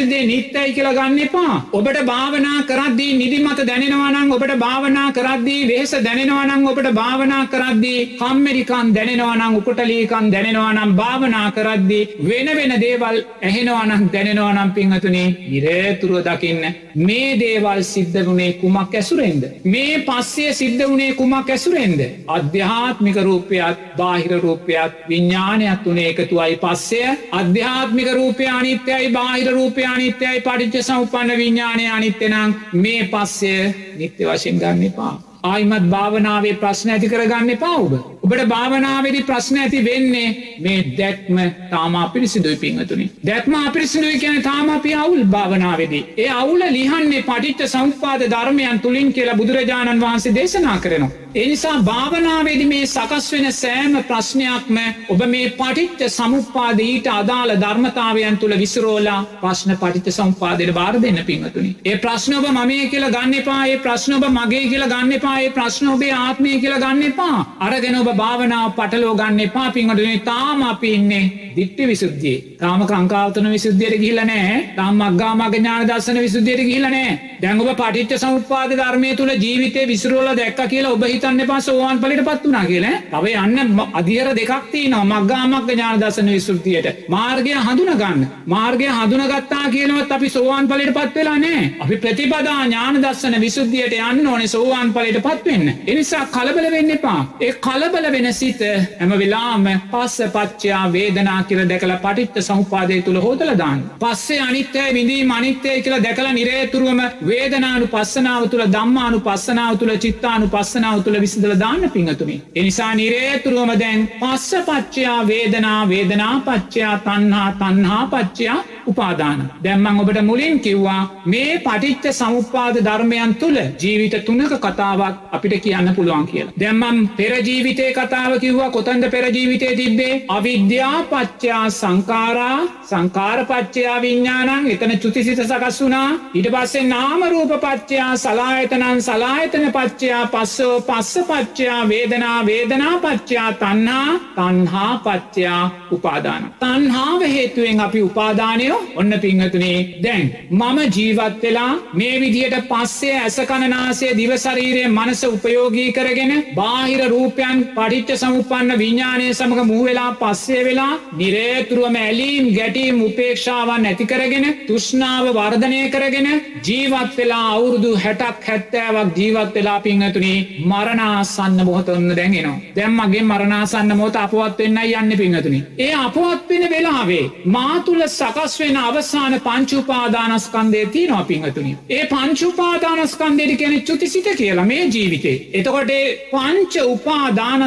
ඇසෙනදේ දැනනදේ නිත්තයි කියලා ගන්න එපා. ඔබට භාවනා කරද්දී නිදිමත දැනෙනවනං ඔබට භාවනා කරද්දී වෙහෙස දැනෙනවනං ඔබට භාවනා කරද්දී කම්මරිකන් දැනෙනවනං උපටලීකන් දැනෙනවනම් භාවනා කරද්දී වෙන වෙන දේවල් ඇහෙනවනං දැනෙනවනම් පිංහතුනේ නිරේතුරුව දකින්න මේ දේවල් සිද්ධ වුණේ කුමක් ඇසුරෙන්ද. මේ පස්සේ සිද්ධ වුණේ කුමක් ඇසුරෙන්ද. අධ්‍යාත්මික රූපයත් බාහිර රූපයත් විඤ්ඥානයක් වනේ එකතුවයි පස්සය අධ්‍යාත්මික රූපය අනිත්‍යයි බාහිර රූපය අනිත්‍යයි පටිච්ච සම්පන්න විඤ්ඥානය අනිත්‍යනං මේ පස්සය නිත්‍ය වශයෙන් ගන්න එපා. ආයිමත් භාවනාවේ ප්‍රශ්න ඇති කරගන්න එපාවබ. ඔබට භාවනාවේදි ප්‍රශ්න ඇති වෙන්නේ මේ දැක්ම තාම පිරිසිදුයි පිංහතුනි. දැක්ම අපිරිසිදුයි කියන තාම අපි අවුල් භාවනාවේදී. ඒ අවුල ලිහන්නේ පටිච්ච සංපාද ධර්මයන් තුළින් කියලා බුදුරජාණන් වහන්සේ දේශනා කරනවා. එනිසා භාවනාවේදි මේ සකස් වෙන සෑම ප්‍රශ්නයක්ම ඔබ මේ පටිච්ච සමුපාද ඊට අදාළ ධර්මතාවයන් තුළ විසරෝලා ප්‍රශ්න පටිච්ච සම්පාදයට බාර දෙන්න පිංහතුනි. ඒ ප්‍රශ්නඔබ මමය කියලා ගන්න එපා ඒ ප්‍රශ්නොබ මගේ කියලා ගන්න එපා ඒ ප්‍රශ්න ඔබේ ආත්මය කියලා ගන්න එපා අරගෙන ඔබ භාවනාව පටලෝ ගන්න එපා. පින්වතුනි තාම අපි ඉන්නේ දිට්ඨි විසුද්ධියේ. තාම කාංකාවතන විසුද්ධියට ගිහිල්ලා නැහැ. තාම මග්ගා මග්ග ඥාන දර්ශන විසුද්ධියට ගිහිල්ලා නැහැ. දැඟුව පටිච්ච සමුපාද ධර්මය තුළ ජීවිතය විසිරුවල දැක්ක කියලා ඔබ හිතන්න පස් ඕවන් පලිට පත් වනා කියල. තව යන්න අධිර දෙකක්ති න මක්ගාමක් ඥාන දසන විසෘතියට මාර්ගය හඳුනගන්න මාර්ගය හඳුනගත්තා කියනවත් අපි සෝවාන් පලිට පත් වෙලා නෑ අපි ප්‍රතිපදා ඥාන දස්සන විසුද්ධියට යන්න ඕනෙ සෝවාන් පලට පත්වෙන්න එනිසා කලබල වෙන්න එපා. ඒ කලබල වෙන සිත ඇම වෙලාම පස්ස පච්චයා වේදනා කියල දැකල පටිත්ත සහපාදය තුළ හෝදලදාන්න පස්සේ අනිත්‍යය විඳී මනිත්‍යය කියලා දැකලා නිරේතුරුවම වේදනානු පස්සනාව තුළ දම්මානු පස්සනාව තුළ චිත්තානු පස්සනාව තුළ විසිදල දාන්න පිංහතුනි එනිසා නිරේතුරුවම දැන් පස්ස පච්චයා වේදනා වේදනා පච්චයා තන්හා තන්හා පච්චයා උපාදාන දැම්මං ඔබට මුලින් කිව්වා මේ පටිච්ච සමුපාද ධර්මයන් තුළ ජීවිත තුනක කතාවක් අපිට කියන්න පුළුවන් කියලා. දැම්මම් පෙරජීවිතය කතාව කිව්වා කොතන්ද පෙරජීවිතය තිබ්බේ? අවිද්‍යා පච්චයා සංකාරා සංකාරපච්චයා විඤ්ඥානං එතන චුතිසිත සකස් වුනා ඉට පස්සේ නාමරූප පච්චයා සලායතනන් සලායතන පච්චයා පස්සෝ පස්ස පච්චයා වේදනා වේදනා පච්චයා තන්නා තන්හා පච්චයා උපාදාන. තන්හාාව හේතුවෙන් අපි උපාදානයෝ ඔන්න පිංහතුනේ දැන් මම ජීවත් වෙලා මේ විදියට පස්සේ ඇසකණනාසේ දිවශරීරය මනස උපයෝගී කරගෙන බාහිර රූපයන් පටිච්ච සමුපන්න විඤ්ඥානය සමඟ මූවෙලා පස්සේ වෙලා නිරේතුරුවම ඇලීම් ගැටීම් උපේක්ෂාවන් ඇතිකරගෙන තුෂ්නාව වර්ධනය කරගෙන ජීවත් වෙලා අවුරුදු හැටක් හැත්තෑවක් ජීවත් වෙලා පිංහතුනේ මරණාසන්න බොහොතොන්න දැන්ගෙනවා දැම්මගේ මරණාසන්න මොත අපවත් වෙන්න යන්න පිංහතුනි ඒ අපවත් වෙන වෙලාවේ මාතුල සකස් වෙන අවසාන පංචුපාදානස්කන්දේ තියනවා පිංහතුනි. ඒ පංචුපාදානස්කන්දයට කෙනෙ චුතිසිත කියලා මේ ජීවිතේ. එතකොට පංච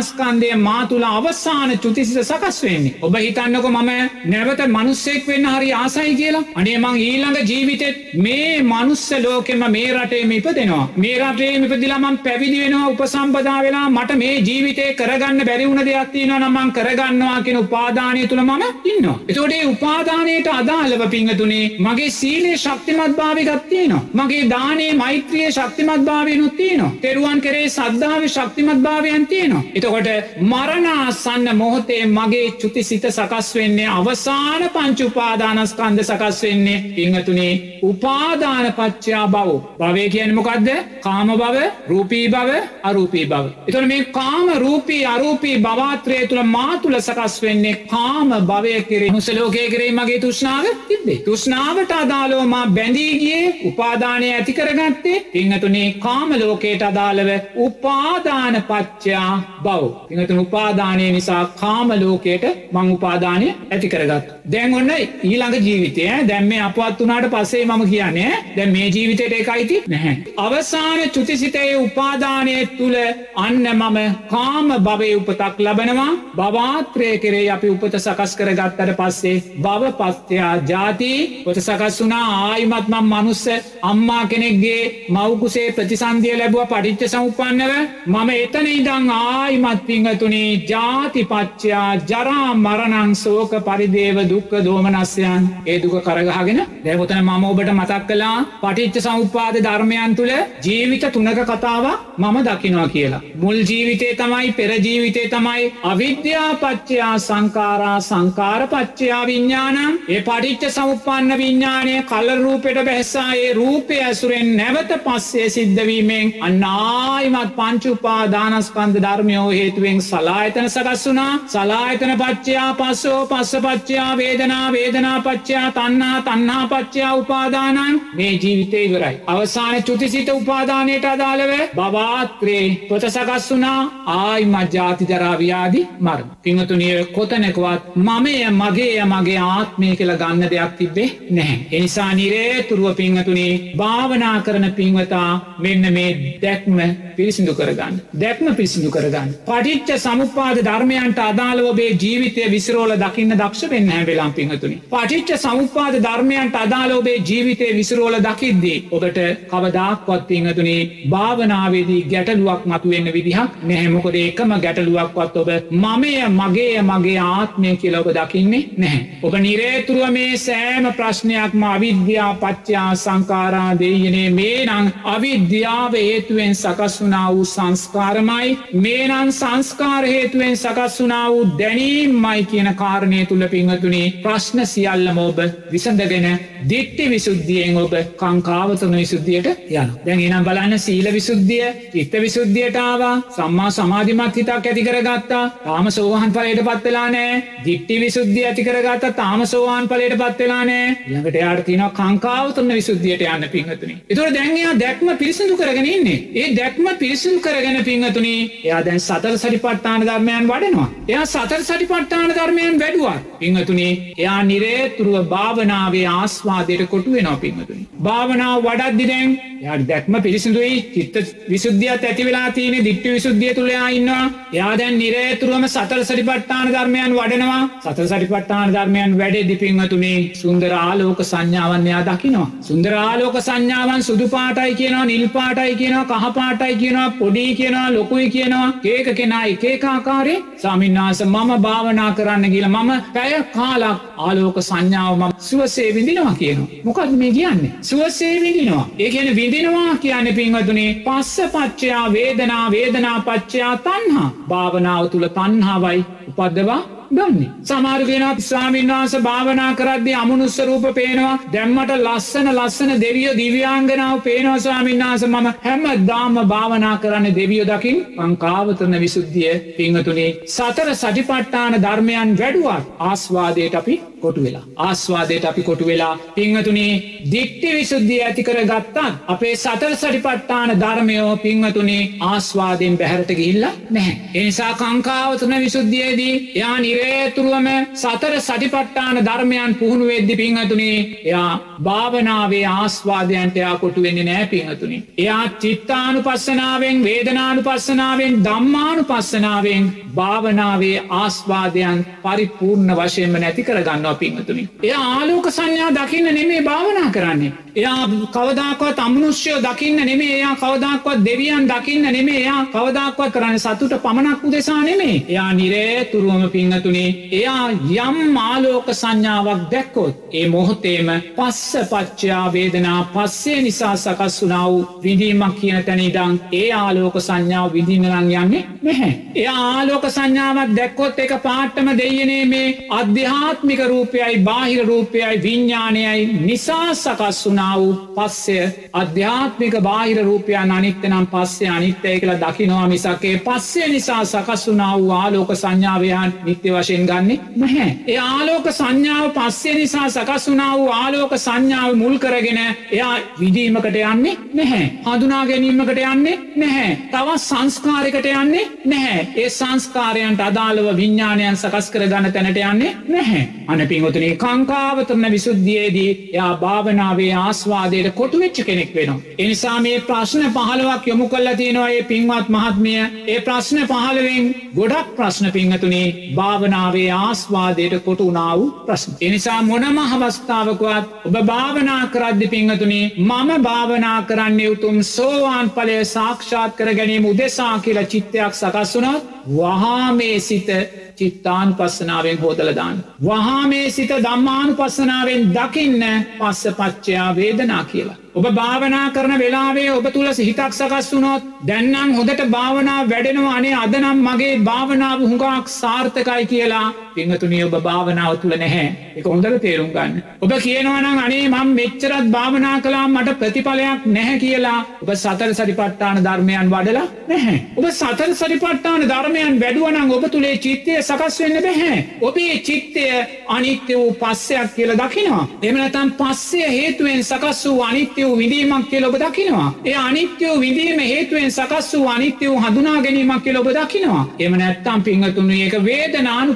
උපාදානස්කන්දය මාතුල අවසාන චුතිසිත සකස් වෙන්නේ. ඔබ හිතන්නක මම නැවත මනුස්සෙක් වෙන්න හරි ආසයි කියලා අනේ මං ඊළඟ ජීවිතෙත් මේ මනුස්ස ලෝකෙම මේ රටේම ඉපදෙනවා. මේ රටේ ඉපදිලාමන් පැවිදි වෙනවා උපසම්පදා වෙලා මට මේ ජීවිතය කරගන්න බැරිවුණ දෙයක් තියෙනවා නමං කරගන්නවා කියෙන උපාදානය තුළ මම ඉන්නවා. එතෝටේ උපාදානයට අදාළව පිංහතුනේ මගේ සීලේ ශක්තිමත් භාවි ගත්තියනවා. මගේ දානේ මෛත්‍රිය ශක්තිමත් භාවය නුත්තියනවා. තෙරුවන් කරේ සද්ධාව ශක්තිමත් භාවයන් තියනවා. එතකොට මරණාසන්න මොහොතේ මගේ චුති සිත සකස් වෙන්නේ අවසාන පංචුපාදානස්කන්ද සකස් වෙන්නේ පිංහතුනේ උපාදාන පච්චා බව. භවය කියනමොකක්ද කාම බව රූපී බව අරූපී බව. එතොට මේ කාම රූපී අරූපී බවාත්‍රය තුළ මාතුල සකස් වෙන්නේ කාම භවය කරේ මුසලෝකය කරේ මගේ තුෂ්නාව තිබේ. තුෂ්නාවට අදාලෝමා බැඳීගියේ උපාදානය ඇති කරගත්තේ පිංහතුනේ කාම ලෝකයට අදාළව උපාදාන පච්චා බව. පිහතුන උපාදානය නිසා කාම ලෝකයට මං උපාදානය ඇති කරගත්. දැන් ඔන්න ඊළඟ ජීවිතය දැම් මේ අපත් වනාට පසේ මම කියන්නේ දැ මේ ජීවිතයට එකයිති නැහැ. අවසාන චුතිසිතයේ උපාදානය තුළ අන්න මම කාම භවය උපතක් ලබනවා. බවාත්‍රය කරේ අපි උපත සකස් කරගත්තට පස්සේ බව පස්තයා ජාති පොත සකස් වුනා ආයිමත්මම් මනුස්ස අම්මා කෙනෙක්ගේ මවකුසේ ප්‍රතිසන්දිය ලැබුව පටිච්ච සමුපන්නව මම එතන ඉදං ආයිමත් පිංහතුනේ ජාතිපච්චයා ජරා මරණං සෝක පරිදේව දුක්ක දෝමනස්යන් ඒ දුක කරගහගෙන දැකොතන මම ඔබට මතක් කලා පටිච්ච සෞපාද ධර්මයන් තුළ ජීවිත තුනක කතාවක් මම දකිනවා කියලා. මුල් ජීවිතේ තමයි පෙරජීවිතේ තමයි අවිද්‍යාපච්චයා සංකාරා සංකාරපච්චයා විඤ්ඥානං ඒ පටිච්ච සමුපන්න විඤ්ඥානය කල රූපෙට බැහසා ඒ රූපය ඇසුරෙන් නැවත පස්සේ සිද්ධවීමෙන් අන්නායිමත් පංචුපා දානස්කන්ද ධර්මයෝ හේතුවෙන් සලායතන සකස් වුනා සලායතන පච්චයා පස්සෝ පස්ස පච්චයා වේදනා වේදනා පච්චයා තන්නා තන්නා පච්චයා උපාදානන් මේ ජීවිතය ඉවරයි. අවසාන චුතිසිත උපාදානයට අදාළව බවාත්‍රේ පොත සකස් වුනා ආයි මජ්‍යාති ජරාව්‍යාදි මර. පිංහතුනිය කොතනෙකවත් මමය මගේ මගේ ආත්මය කියල ගන්න දෙයක් තිබ්බේ නැහැ. එනිසා නිරේතුරුව පිංහතුනේ භාවනා කරන පින්වතා මෙන්න මේ දැක්ම පිරිසිදු කරගන්න. දැක්ම පිසිදු කරගන්න. පටිච්ච සමුපාද ධර්මයන්ට අදාළ ඔබේ ජීවිතය විසිරෝල දකින්න දක්ෂ වෙන්න හැවෙලාම් පිහතුනි. පටිච්ච සමුපාද ධර්මයන්ට අදාළ ඔබේ ජීවිතය විසිරෝල දකිද්දී ඔබට කවදක්වත් පිහතුනේ භාවනාවේදී ගැටලුවක් මතුවෙන්න විදිහක් නැහැමොකද එකම ගැටලුවක්වත් ඔබ මමය මගේ මගේ ආත්මය කියල ඔබ දකින්නේ නැහැ. ඔබ නිරේතුරුව මේ මේ සෑම ප්‍රශ්නයක්ම අවිද්‍යා පච්චා සංකාරා දෙයනේ මේ නං අවිද්‍යාව හේතුවෙන් සකස් වනා වූ සංස්කාරමයි මේනං සංස්කාර හේතුවෙන් සකස් වනා වූ දැනීම්මයි කියන කාරණය තුළ පිංහතුනේ ප්‍රශ්න සියල්ලම ඔබ විසඳගෙන දිට්ටි විසුද්ධියෙන් ඔබ කංකාවතන විසුද්ධියට යන දැන් එනම් බලන්න සීල විසුද්ධිය ඉත්ත විසුද්ධියටාවා සම්මා සමාධිමත් හිතක් ඇතිකර ගත්තා තාම සෝහන් පලයට පත්වෙලා නෑ දිට්ටි විසුද්ධිය ඇතිකරගත්ත තාම සෝවාන් පලයට පත්වෙලා නෑ ළඟට යාට තින කංකාවතුන්න විසුද්ධියට යන්න පිංහතුනි එතුර දැන්යා දැක්ම පිරිසිදු කරගෙන ඉන්නේ. ඒ දැක්ම පිරිසිදු කරගෙන පිංහතුනි එයා දැන් සතර සටිපට්ටාන ධර්මයන් වඩනවා. එයා සතර සටිපට්ටාන ධර්මයන් වැඩුවා. පිංහතුනි එයා නිරේතුරුව භාවනාවේ ආස්වාදයට කොටු වෙනවා පිංහතුනි භාවනාව වඩද්දි දැන් යාට දැක්ම පිරිසිදුයි චිත්ත විසුද්ධියත් ඇති වෙලා තියෙන දිට්ටි විසුද්ධිය තුළයා ඉන්නවා. එයා දැන් නිරේතුරුවම සතර සටිපට්ටාන ධර්මයන් වඩනවා. සතර සටිපට්ටාන ධර්මයන් වැඩේ දිපිංහතුනේ සුන්දර ආලෝක සංඥාවන්යා දකිනවා. සුන්දර ආලෝක සංඥාවන් සුදු පාටයි කියනවා නිල් පාටයි කියනවා කහපාටයි කියනවා පොඩි කියනවා ලොකුයි කියනවා. ඒක කෙනා එකේකාකාරේ සාමින්නාස මම භාවනා කරන්න කියල මම පැය කාලක් ආලෝක සංඥාව මම සුවසේ විඳිනවා කියනවා. මොකද මේ කියන්නේ? සුවසේ විඳිනවා. ඒ කියන විඳිනවා කියන්න පින්වතුනේ පස්ස පච්චයා වේදනා වේදනා පච්චයා තන්හා භාවනාව තුළ තන්හාවයි උපදවා ගන්නේ. සමාරගෙන ස්වාමින්වාස භාවනා කරද්දි අමනුස්ස රූප පේනවා. දැම්මට ලස්සන ලස්සන දෙවියෝ දිව්‍යාංගනාව පේනවා ස්වාමින්වාස මම හැම දාම භාවනා කරන්න දෙවියෝ දකිින්. පංකාවතරන විසුද්ධිය පිංහතුනේ. සතර සටිපට්ටාන ධර්මයන් වැඩුවත් ආස්වාදයට අපි කොටු වෙලා. ආස්වාදයට අපි කොටු වෙලා පිංහතුනේ දික්ටි විසුද්ධිය ඇතිකර ගත්තත් අපේ සතර සටිපට්ටාන ධර්මයෝ පිංහතුනේ ආස්වාදයෙන් බැහැරට ගිල්ල නැහැ. එනිසා කංකාවතුන විසුද්ධියයේදී යා නිරේතුරුවම සතර සටිපට්ටාන ධර්මයන් පුහුණු වෙද්දි පිංහතුනේ එයා භාවනාවේ ආස්වාදයන්ට එයා කොටු වෙන්නේ නෑ පිංහතුනි. එයා චිත්තානු පස්සනාවෙන් වේදනානු පස්සනාවෙන් දම්මානු පස්සනාවෙන් භාවනාවේ ආස්වාදයන් පරිපූර්ණ වශයෙන්ම නැති කරගන්නවා පිංහතුනි. එය ආලෝක සංඥා දකින්න නෙමේ භාවනා කරන්නේ. එයා කවදක්වත් අමනුෂ්‍යයෝ දකින්න නෙමේ එයා කවදක්වත් දෙවියන් දකින්න නෙමේ එයා කවදක්වත් කරන්න සතුට පමණක් උදෙසා නෙමේ එයා නිරේ තුරුවම පිංහතුනේ එයා යම් ආලෝක සංඥාවක් දැක්කොත් ඒ මොහොතේම පස්ස පච්චයා වේදනා පස්සේ නිසා සකස් වුනා වූ විඳීමක් කියන තැනිදං ඒ ආලෝක සංඥාව විදිනරං යන්නේ නැහැ. එය ආලෝක සංඥාවක් දැක්කොත් එක පාට්ටම දෙයනේ මේ අධ්‍යාත්මික රූපයයි බාහිර රූපයයි විඤ්ඥානයයි නිසා සකස් වුනා වූ පස්සය අධ්‍යාත්මික බාහිර රූපයන් අනිත්‍ය නම් පස්සේ අනිත්‍යය කියලා දකිනවා මිසක්කේ පස්සේ නිසා සකස් වුනා වූ ආලෝක සංඥාවයන් නිත්‍ය වශයෙන් ගන්නේ නැහැ. ඒ ආලෝක සංඥාව පස්සේ නිසා සකස් වුනා වූ ආලෝක සංඥාව මුල් කරගෙන එයා විදීමකට යන්නේ නැහැ. හඳුනා ගැනීමකට යන්නේ නැහැ. තවත් සංස්කාරකට යන්නේ නැහැ. ඒ සංස්කාරයන්ට අදාළව විඤ්ඥානයන් සකස් කර ගන්න තැනට යන්නේ නැහැ. අන පින්වතුනේ කංකාවතරන විසුද්ධියයේදී යා භාවනාවේ ආස්වාදයට කොටු වෙච්ච කෙනෙක් වෙනවා. එනිසා මේ ප්‍රශ්න පහළුවක් යොමු කල්ල තියෙනවා ඒ පින්වත් මහත්මිය ඒ ප්‍රශ්න පහළුවෙන් ගොඩක් ප්‍රශ්න පිංහතුනේ භාවනාවේ ආස්වාදයට කොටු වනාව ප්‍රශ්න. එනිසා මොනම අවස්ථාවකවත් ඔබ භාවනා කරද්දි පිංහතුනේ මම භාවනා කරන්නේ උතුම් සෝවාන් පලය සාක්ෂාත් කර ගැනීම උදෙසා කියලා චිත්තයක් සකස් වුණත් වහා මේ සිත චිත්තාන් පස්සනාවෙන් හෝදලදාන්න. වහා මේ සිත දම්මානු පස්සනාවෙන් දකින්න පස්ස පච්චයා වේදනා කියලා. ඔබ භාවනා කරන වෙලාවේ ඔබ තුළ සිහිතක් සකස් වුණොත් දැන්නම් හොදට භාවනා වැඩෙනවා අනේ අදනම් මගේ භාවනාව හුඟක් සාර්ථකයි කියලා පිංහතුනිය ඔබ භාවනාව තුළ නැහැ එක හොඳට තේරුම් ගන්න. ඔබ කියනවනම් අනේ මං මෙච්චරත් භාවනා කලා මට ප්‍රතිඵලයක් නැහැ කියලා ඔබ සතර සරිපට්ටාන ධර්මයන් වඩලා නැහැ. ඔබ සතර සරිපට්ටාන ධර්මයන් වැඩුවනං ඔබ තුළේ චිත්තය සකස් වෙන්න බැහැ. ඔබේ චිත්තය අනිත්‍ය වූ පස්සයක් කියල දකිනවා. එමනතම් පස්සේ හේතුවෙන් සකස් වූ අනිත්‍ය වූ විඳීමක් කියල ඔබ දකිනවා. ඒ අනිත්‍ය වූ විඳීම හේතුවෙන් සකස් වූ අනිත්‍ය වූ හඳුනා ගැනීමක් කියල ඔබ දකිනවා. එම නැත්තම් පිංහතුුණු ඒක වේදනානු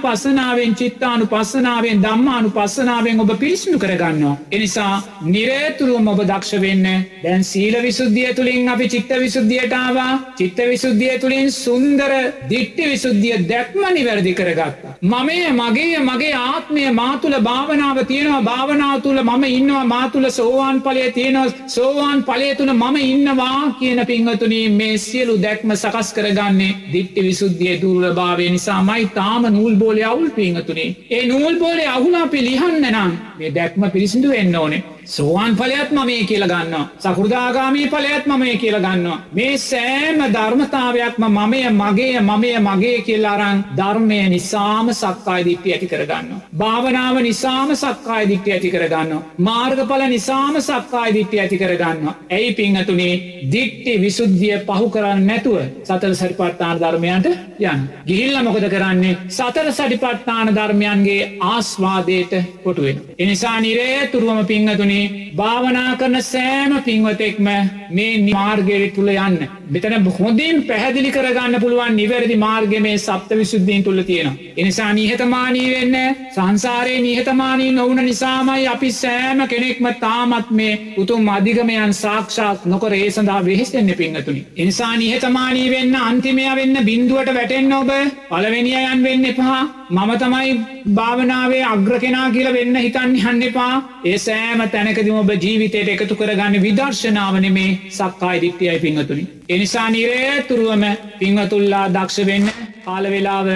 පස්සනාවෙන් චිත්තානු පස්සනාවෙන් දම්මානු පස්සනාවෙන් ඔබ පිරිසිදු කරගන්නවා. එනිසා නිරේතුරුවම ඔබ දක්ෂ වෙන්න. දැන් සීල විසුද්ධිය තුළින් අපි චිත්ත විසුද්ධියටාවා චිත්ත විසුද්ධිය තුළින් සුන්දර දිට්ටි විසුද්ධිය දැක්ම නිවැරදි කරගත්තා. මමේ මගේ මගේ ආත්මය මාතුල භාවනාව තියෙනවා. භාවනාව තුළ මම ඉන්නවා. මාතුල සෝවාන් පලය තියෙනවා. සෝවාන් පලය තුළ මම ඉන්නවා කියන පිංහතුනී මේ සියලු දැක්ම සකස් කරගන්නේ දිට්ටි විසුද්ධිය දුර්ල භාවය නිසාමයි. තාම නූල් බෝලය අවුල්ට පිංහතුනේ. ඒ නූල් පෝලේ අහුලා අපි ලිහන්න නම් මේ දැක්ම පිරිසිදු වෙන්න ඕනේ. සෝවාන් පලයත් මමේ කියල ගන්න. සකෘදාගාමී පලයත් මමේ කියල ගන්නවා. මේ සෑම ධර්මතාවයක්ම මමය මගේ මමය මගේ කියල්ලාරං ධර්මය නිසාම සක්කාය දිට්ටි ඇති කරගන්න. භාවනාව නිසාම සක්කාය දිට්ටි ඇති කරගන්න. මාර්ගඵල නිසාම සක්කාය දිට්ටි ඇති කරගන්න. ඇයි පිංහතුනේ දිට්ටි විසුද්ධිය පහු කරන්න නැතුව සතර සරිපට්ඨාන ධර්මයන්ට යන්. ගිහිල්ල මොකද කරන්නේ සතර සටිපට්ඨාන ධර්මයන්ගේ ආස්වාදයට කොටුවෙන. එනිසා නිරේ තුරුවම පිංහතුනේ පින්වතුනි භාවනා කරන සෑම පින්වතෙක්ම මේ නිමාර්ගයට තුළ යන්න. මෙතන හොඳින් පැහැදිලි කරගන්න පුළුවන් නිවැරදි මාර්ග මේ සප්ත විශුද්ධීන් තුළ තියෙන. එනිසා නිහතමානී වෙන්න සංසාරයේ නිහතමානී නොවන නිසාමයි අපි සෑම කෙනෙක්ම තාමත් මේ උතුම් අධිගමයන් සාක්ෂාත් නොකර ඒ සඳහා වෙහෙස්තෙන්න පින්ගතුනි. එනිසා නිහතමානී වෙන්න අන්තිමය වෙන්න බින්දුවට වැටෙන්න ඔබ පලවෙනිය යන් වෙන්න එපා මම තමයි භාවනාවේ අග්‍ර කෙනා කියල වෙන්න හිතන්න හන්න එපා ඒ සෑම තැනකදම ඔබ ජීවිතයට එකතු කරගන්න විදර්ශනාවන මේ සක්කායි දිට්ටියයි පිංහතුනි. එනිසා නිරේතුරුවම පිංහතුල්ලා දක්ෂ වෙන්න කාලවෙලාව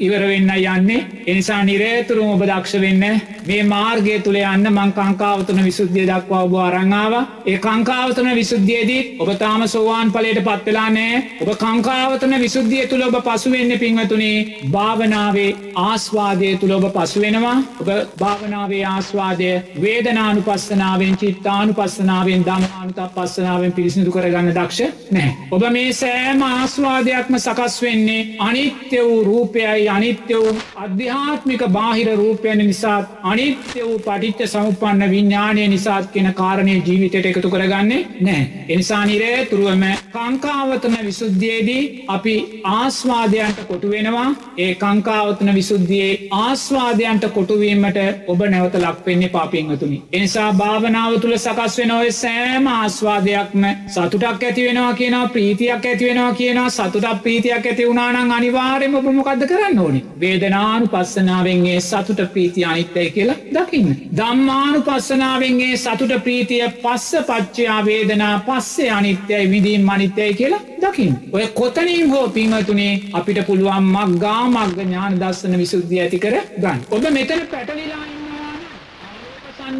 ඉවර වෙන්න යන්නේ. එනිසා නිරේතුරුම ඔබ දක්ෂ වෙන්න. මේ මාර්ගය තුළ යන්න මං කංකාවතන විසුද්ධිය දක්වා ඔබ අරංාව ඒ කංකාවතන විසුද්ධියදී ඔබ තාම සෝවාන් පලට පත්වෙලා නෑ ඔබ කංකාවතන විසුද්ධිය තුළ ඔබ පසුවෙන්න පිංහතුනේ භාවනාවේ ආස්වාදය තුළ ඔබ පසුවෙනවා ඔබ භාවනාවේ ආස්වාදය වේදනානු පස්සනාවෙන් චිත්තානු පස්සනාවෙන් දමානුතක් පස්සනාවෙන් පිරිසිදු කරගන්න දක්ෂ නෑ ඔබ මේ සෑම ආස්වාදයක්ම සකස් වෙන්නේ අනිත්‍ය වූ රූපයයි අනිත්‍ය වූ අධ්‍යාත්මික බාහිර රූපයන නිසාත් අනිත්‍ය වූ පටිච්ච සමුපන්න විඤ්ඥානය නිසාත් කියෙන කාරණය ජීවිතයට එකතු කරගන්නේ නෑ. එනිසා නිරේ තුරුවම කංකාවතන විසුද්ධියයේදී අපි ආස්වාදයන්ට කොටු වෙනවා ඒ කංකාවතන විසුද්ධියයේ ආස්වාදයන්ට කොටුවීමට ඔබ නැවත ලක්වෙන්නේ පාපිංහතුනි. එනිසා භාවනාව තුළ සකස් වෙන ඔය සෑම ආස්වාදයක්ම සතුටක් ඇති වෙනවා කියන ප්‍රීතියක් ඇති වෙනවා කියන සතුටක් ප්‍රීතියක් ඇති වුණනාං අනිවාරයම ඔබ මොකක්ද කරන්න ඕනි වේදනානු පස්සනාවෙන්ගේ සතුට ප්‍රීතිය අනිත්තය කියලා දකින්න. දම්මානු පස්සනාවෙන්ගේ සතුට ප්‍රීතිය පස්ස පච්චයා වේදනා පස්සේ අනිත්‍යයි විදීම් අනිත්‍යයි කියලා දකිින්. ඔය කොතනින් හෝ පිංහතුනේ අපිට පුළුවන් මක්ගා මක්ග ඥාන දස්සන විසුද්ධිය ඇති කර ගන්න. ඔබ මෙතන පැටලිලා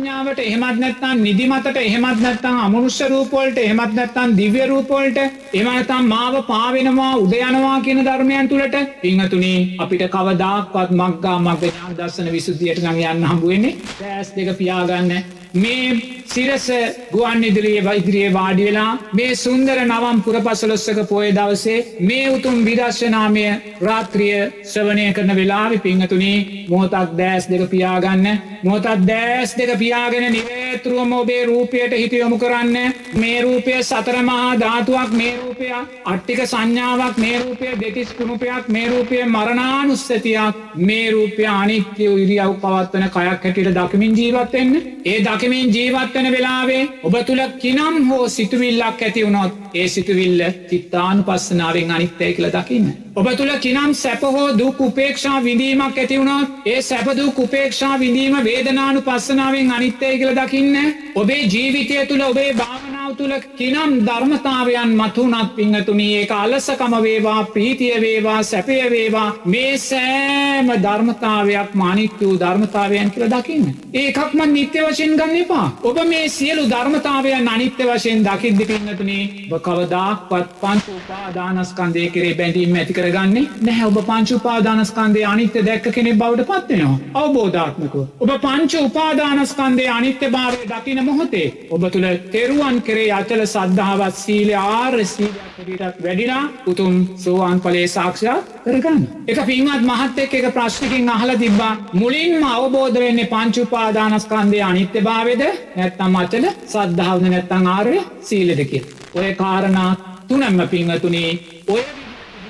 සංඥාවට එහෙමත් නැත්තම් නිදිමතට එහෙමත් නැත්තම් අමනුෂ්‍ය රූපවලට එහෙමත් නැත්තම් දිව්‍ය රූපවලට එහෙම නැත්තම් මාව පාවෙනවා උද යනවා කියන ධර්මයන් තුලට පින්තුණි අපිට කවදාක්වත් මග්ගා මග්ග ඥාන දර්ශන විසුද්ධියට නම් යන්න හම්බ වෙන්නේ ඈස් දෙක පියාගන්න. මේ සිරස ගුවන් ඉදිරියේ වෛදිරියේ වාඩි වෙලා මේ සුන්දර නවම් පුරපසළොස්සක පොය දවසේ මේ උතුම් විදර්ශනාමය රාත්‍රිය ශ්‍රවණය කරන වෙලාවි පිංහතුනි මොහොතක් දෑස් දෙක පියාගන්න. මොහොතත් දෑස් දෙක පියාගෙන නිවේතුරුවම ඔබේ රූපයට හිත යොමු කරන්න. මේ රූපය සතරමහා ධාතුවක් මේ රූපය අට්ටික සංඥාවක් මේ රූපය දෙතිස් කුණුපයක් මේ රූපය මරණානුස්සතියක් මේ රූපය අනිත්‍ය ඉරියව් පවත්වන කයක් හැටියට දකිමින් ජීවත්වෙන්න ඒ දකිමින් ජීවත්වන වෙලාවේ ඔබ තුළ කිනම් හෝ සිතුවිල්ලක් ඇති වුණොත් ඒ සිතුවිල්ල චිත්තානු පස්සනාවෙන් අනිත්තය කියල දකින්න. ඔබ තුළ කිනම් සැපහෝ දුක් උපේක්ෂා විඳීමක් ඇතිවුණොත් ඒ සැපදුක් උපේක්ෂා විඳීම වේදනානු පස්සනාවෙන් අනිත්තය කියල දකින්න ඔබේ ජීවිතය තුළ ඔබේ භාවනාව තුළ කිනම් ධර්මතාවයන් මතුනත් පිංහතුනී ඒ අලසකම වේවා ප්‍රීතිය වේවා සැපය වේවා මේ සෑම ධර්මතාවයක් මානිත්‍ය වූ ධර්මතාවයන් කියල දකින්න. ඒකක්ම නිත්‍ය වශයෙන් ගන්න එපා. ඔබ මේ සියලු ධර්මතාවයන් අනිත්‍ය වශයෙන් දකිද්දි පින්නතුනේ කවදාක්වත් පංච උපාදානස්කන්දය කරේ බැඳීම ඇති කරගන්නේ නැහැ ඔබ පංච උපාදානස්කන්දේ අනිත්‍ය දැක්ක කෙනෙ බවට පත්වෙනවා. අවබෝධාත්මක. ඔබ පංච උපාදානස්කන්දේ අනිත්‍ය භාවය දකින මොහොතේ ඔබ තුළ තෙරුවන් කරේ අචල සද්ධාවත් සීල ආර්සීලටත් වැඩිලා උතුම් සෝවාන් පලේ සාක්ෂාත් කරගන්න. එක පින්වත් මහත්තෙක් එක ප්‍රශ්නකින් අහල තිබ්බා මුලින්ම අවබෝධ වෙන්නේ පංචුපාදානස්කන්දය අනිත්‍ය භාවද නැත්තම් අචල සද්ධාවන නැත්තං ආරය සීලදකිල්. ඔය කාරණා තුනම්ම පිංහතුනේ ඔය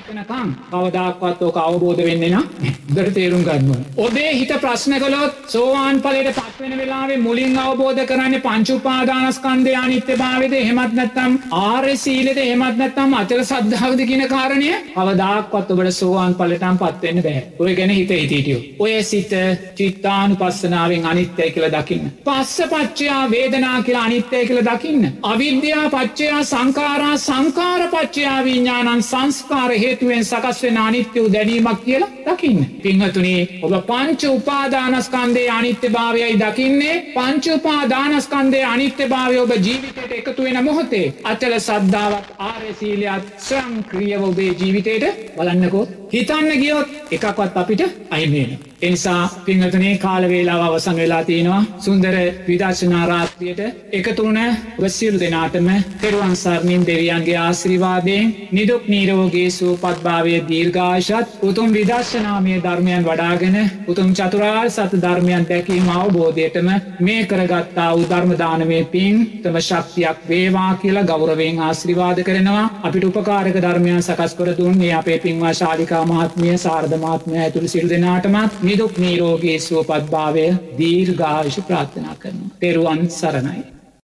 එතනකම් කවදක්වත් ඕක අවබෝධ වෙන්නේ නම් දර තේරුම් ගන්න. ඔබේ හිත ප්‍රශ්න කළොත් සෝවාන් පලට පත්වෙන වෙලාවේ මුලින් අවබෝධ කරන්න පංචුපාදානස්කන්දය අනිත්‍ය භාවද හෙමත් නැත්තම් ආර්ය සීලද හෙමත් නැත්තම් අචර සද්ධාවද කියන කාරණය අවදාක්වත් ඔබට සෝවාන් පලටම් පත්වෙන්න බෑ ඔය ගැන හිත හිටියෝ. ඔය සිත චිත්තානු පස්සනාවෙන් අනිත්‍යය කියල දකින්න. පස්ස පච්චයා වේදනා කියලා අනිත්‍යය කියල දකින්න. අවිද්‍යා පච්චයා සංකාරා සංකාර පච්චයා විඤ්ඥානන් සංස්කාර හේතුවෙන් සකස් වෙන අනිත්‍ය වූ දැනීමක් කියලා දකින්න. පිංහතුනේ ඔබ පංච උපාදානස්කන්දේ අනිත්‍ය භාවයයි දකින්නේ. පංච උපාදානස්කන්දේ අනිත්‍ය භාවය ඔබ ජීවිතයට එකතු වෙන මොහොතේ. අචල සද්ධාවත් ආරසීලයක් ස්වංක්‍රියව ඔබේ ජීවිතයට බලන්නකෝ හිතන්න ගියොත් එකක්වත් අපිට අයිමේන. එනිසා පිංහතනේ කාලවේලාව අවසං වෙලා තියෙනවා සුන්දර විදර්ශනාරාත්‍රියයට එකතුන වසිරු දෙනාටම තෙරුවන්සරණින් දෙවියන්ගේ ආශ්‍රිවාදයෙන් නිදුක් නීරෝගේ සූපත්භාවය දීර්ඝාශත් උතුම් විදර්ශනාමය ධර්මයන් වඩාගෙන උතුම් චතුරාර් සත ධර්මයන් දැකීම අවබෝධයටම මේ කරගත්තා උධර්මදානමය පින් තම ශක්තියක් වේවා කියලා ගෞරවෙන් ආශ්‍රිවාද කරනවා අපිට උපකාරක ධර්මයන් සකස් කර දුන්නේ අපේ පින්වා ශාලිකා මහත්මිය සාර්ධමාත්මය ඇතුළ සිරු දෙනාටමත් නිදුක් නීරෝගේ සුවපත්භාවය දීර්ඝාවිශ ප්‍රාර්ථනා කරන. තෙරුවන් සරණයි.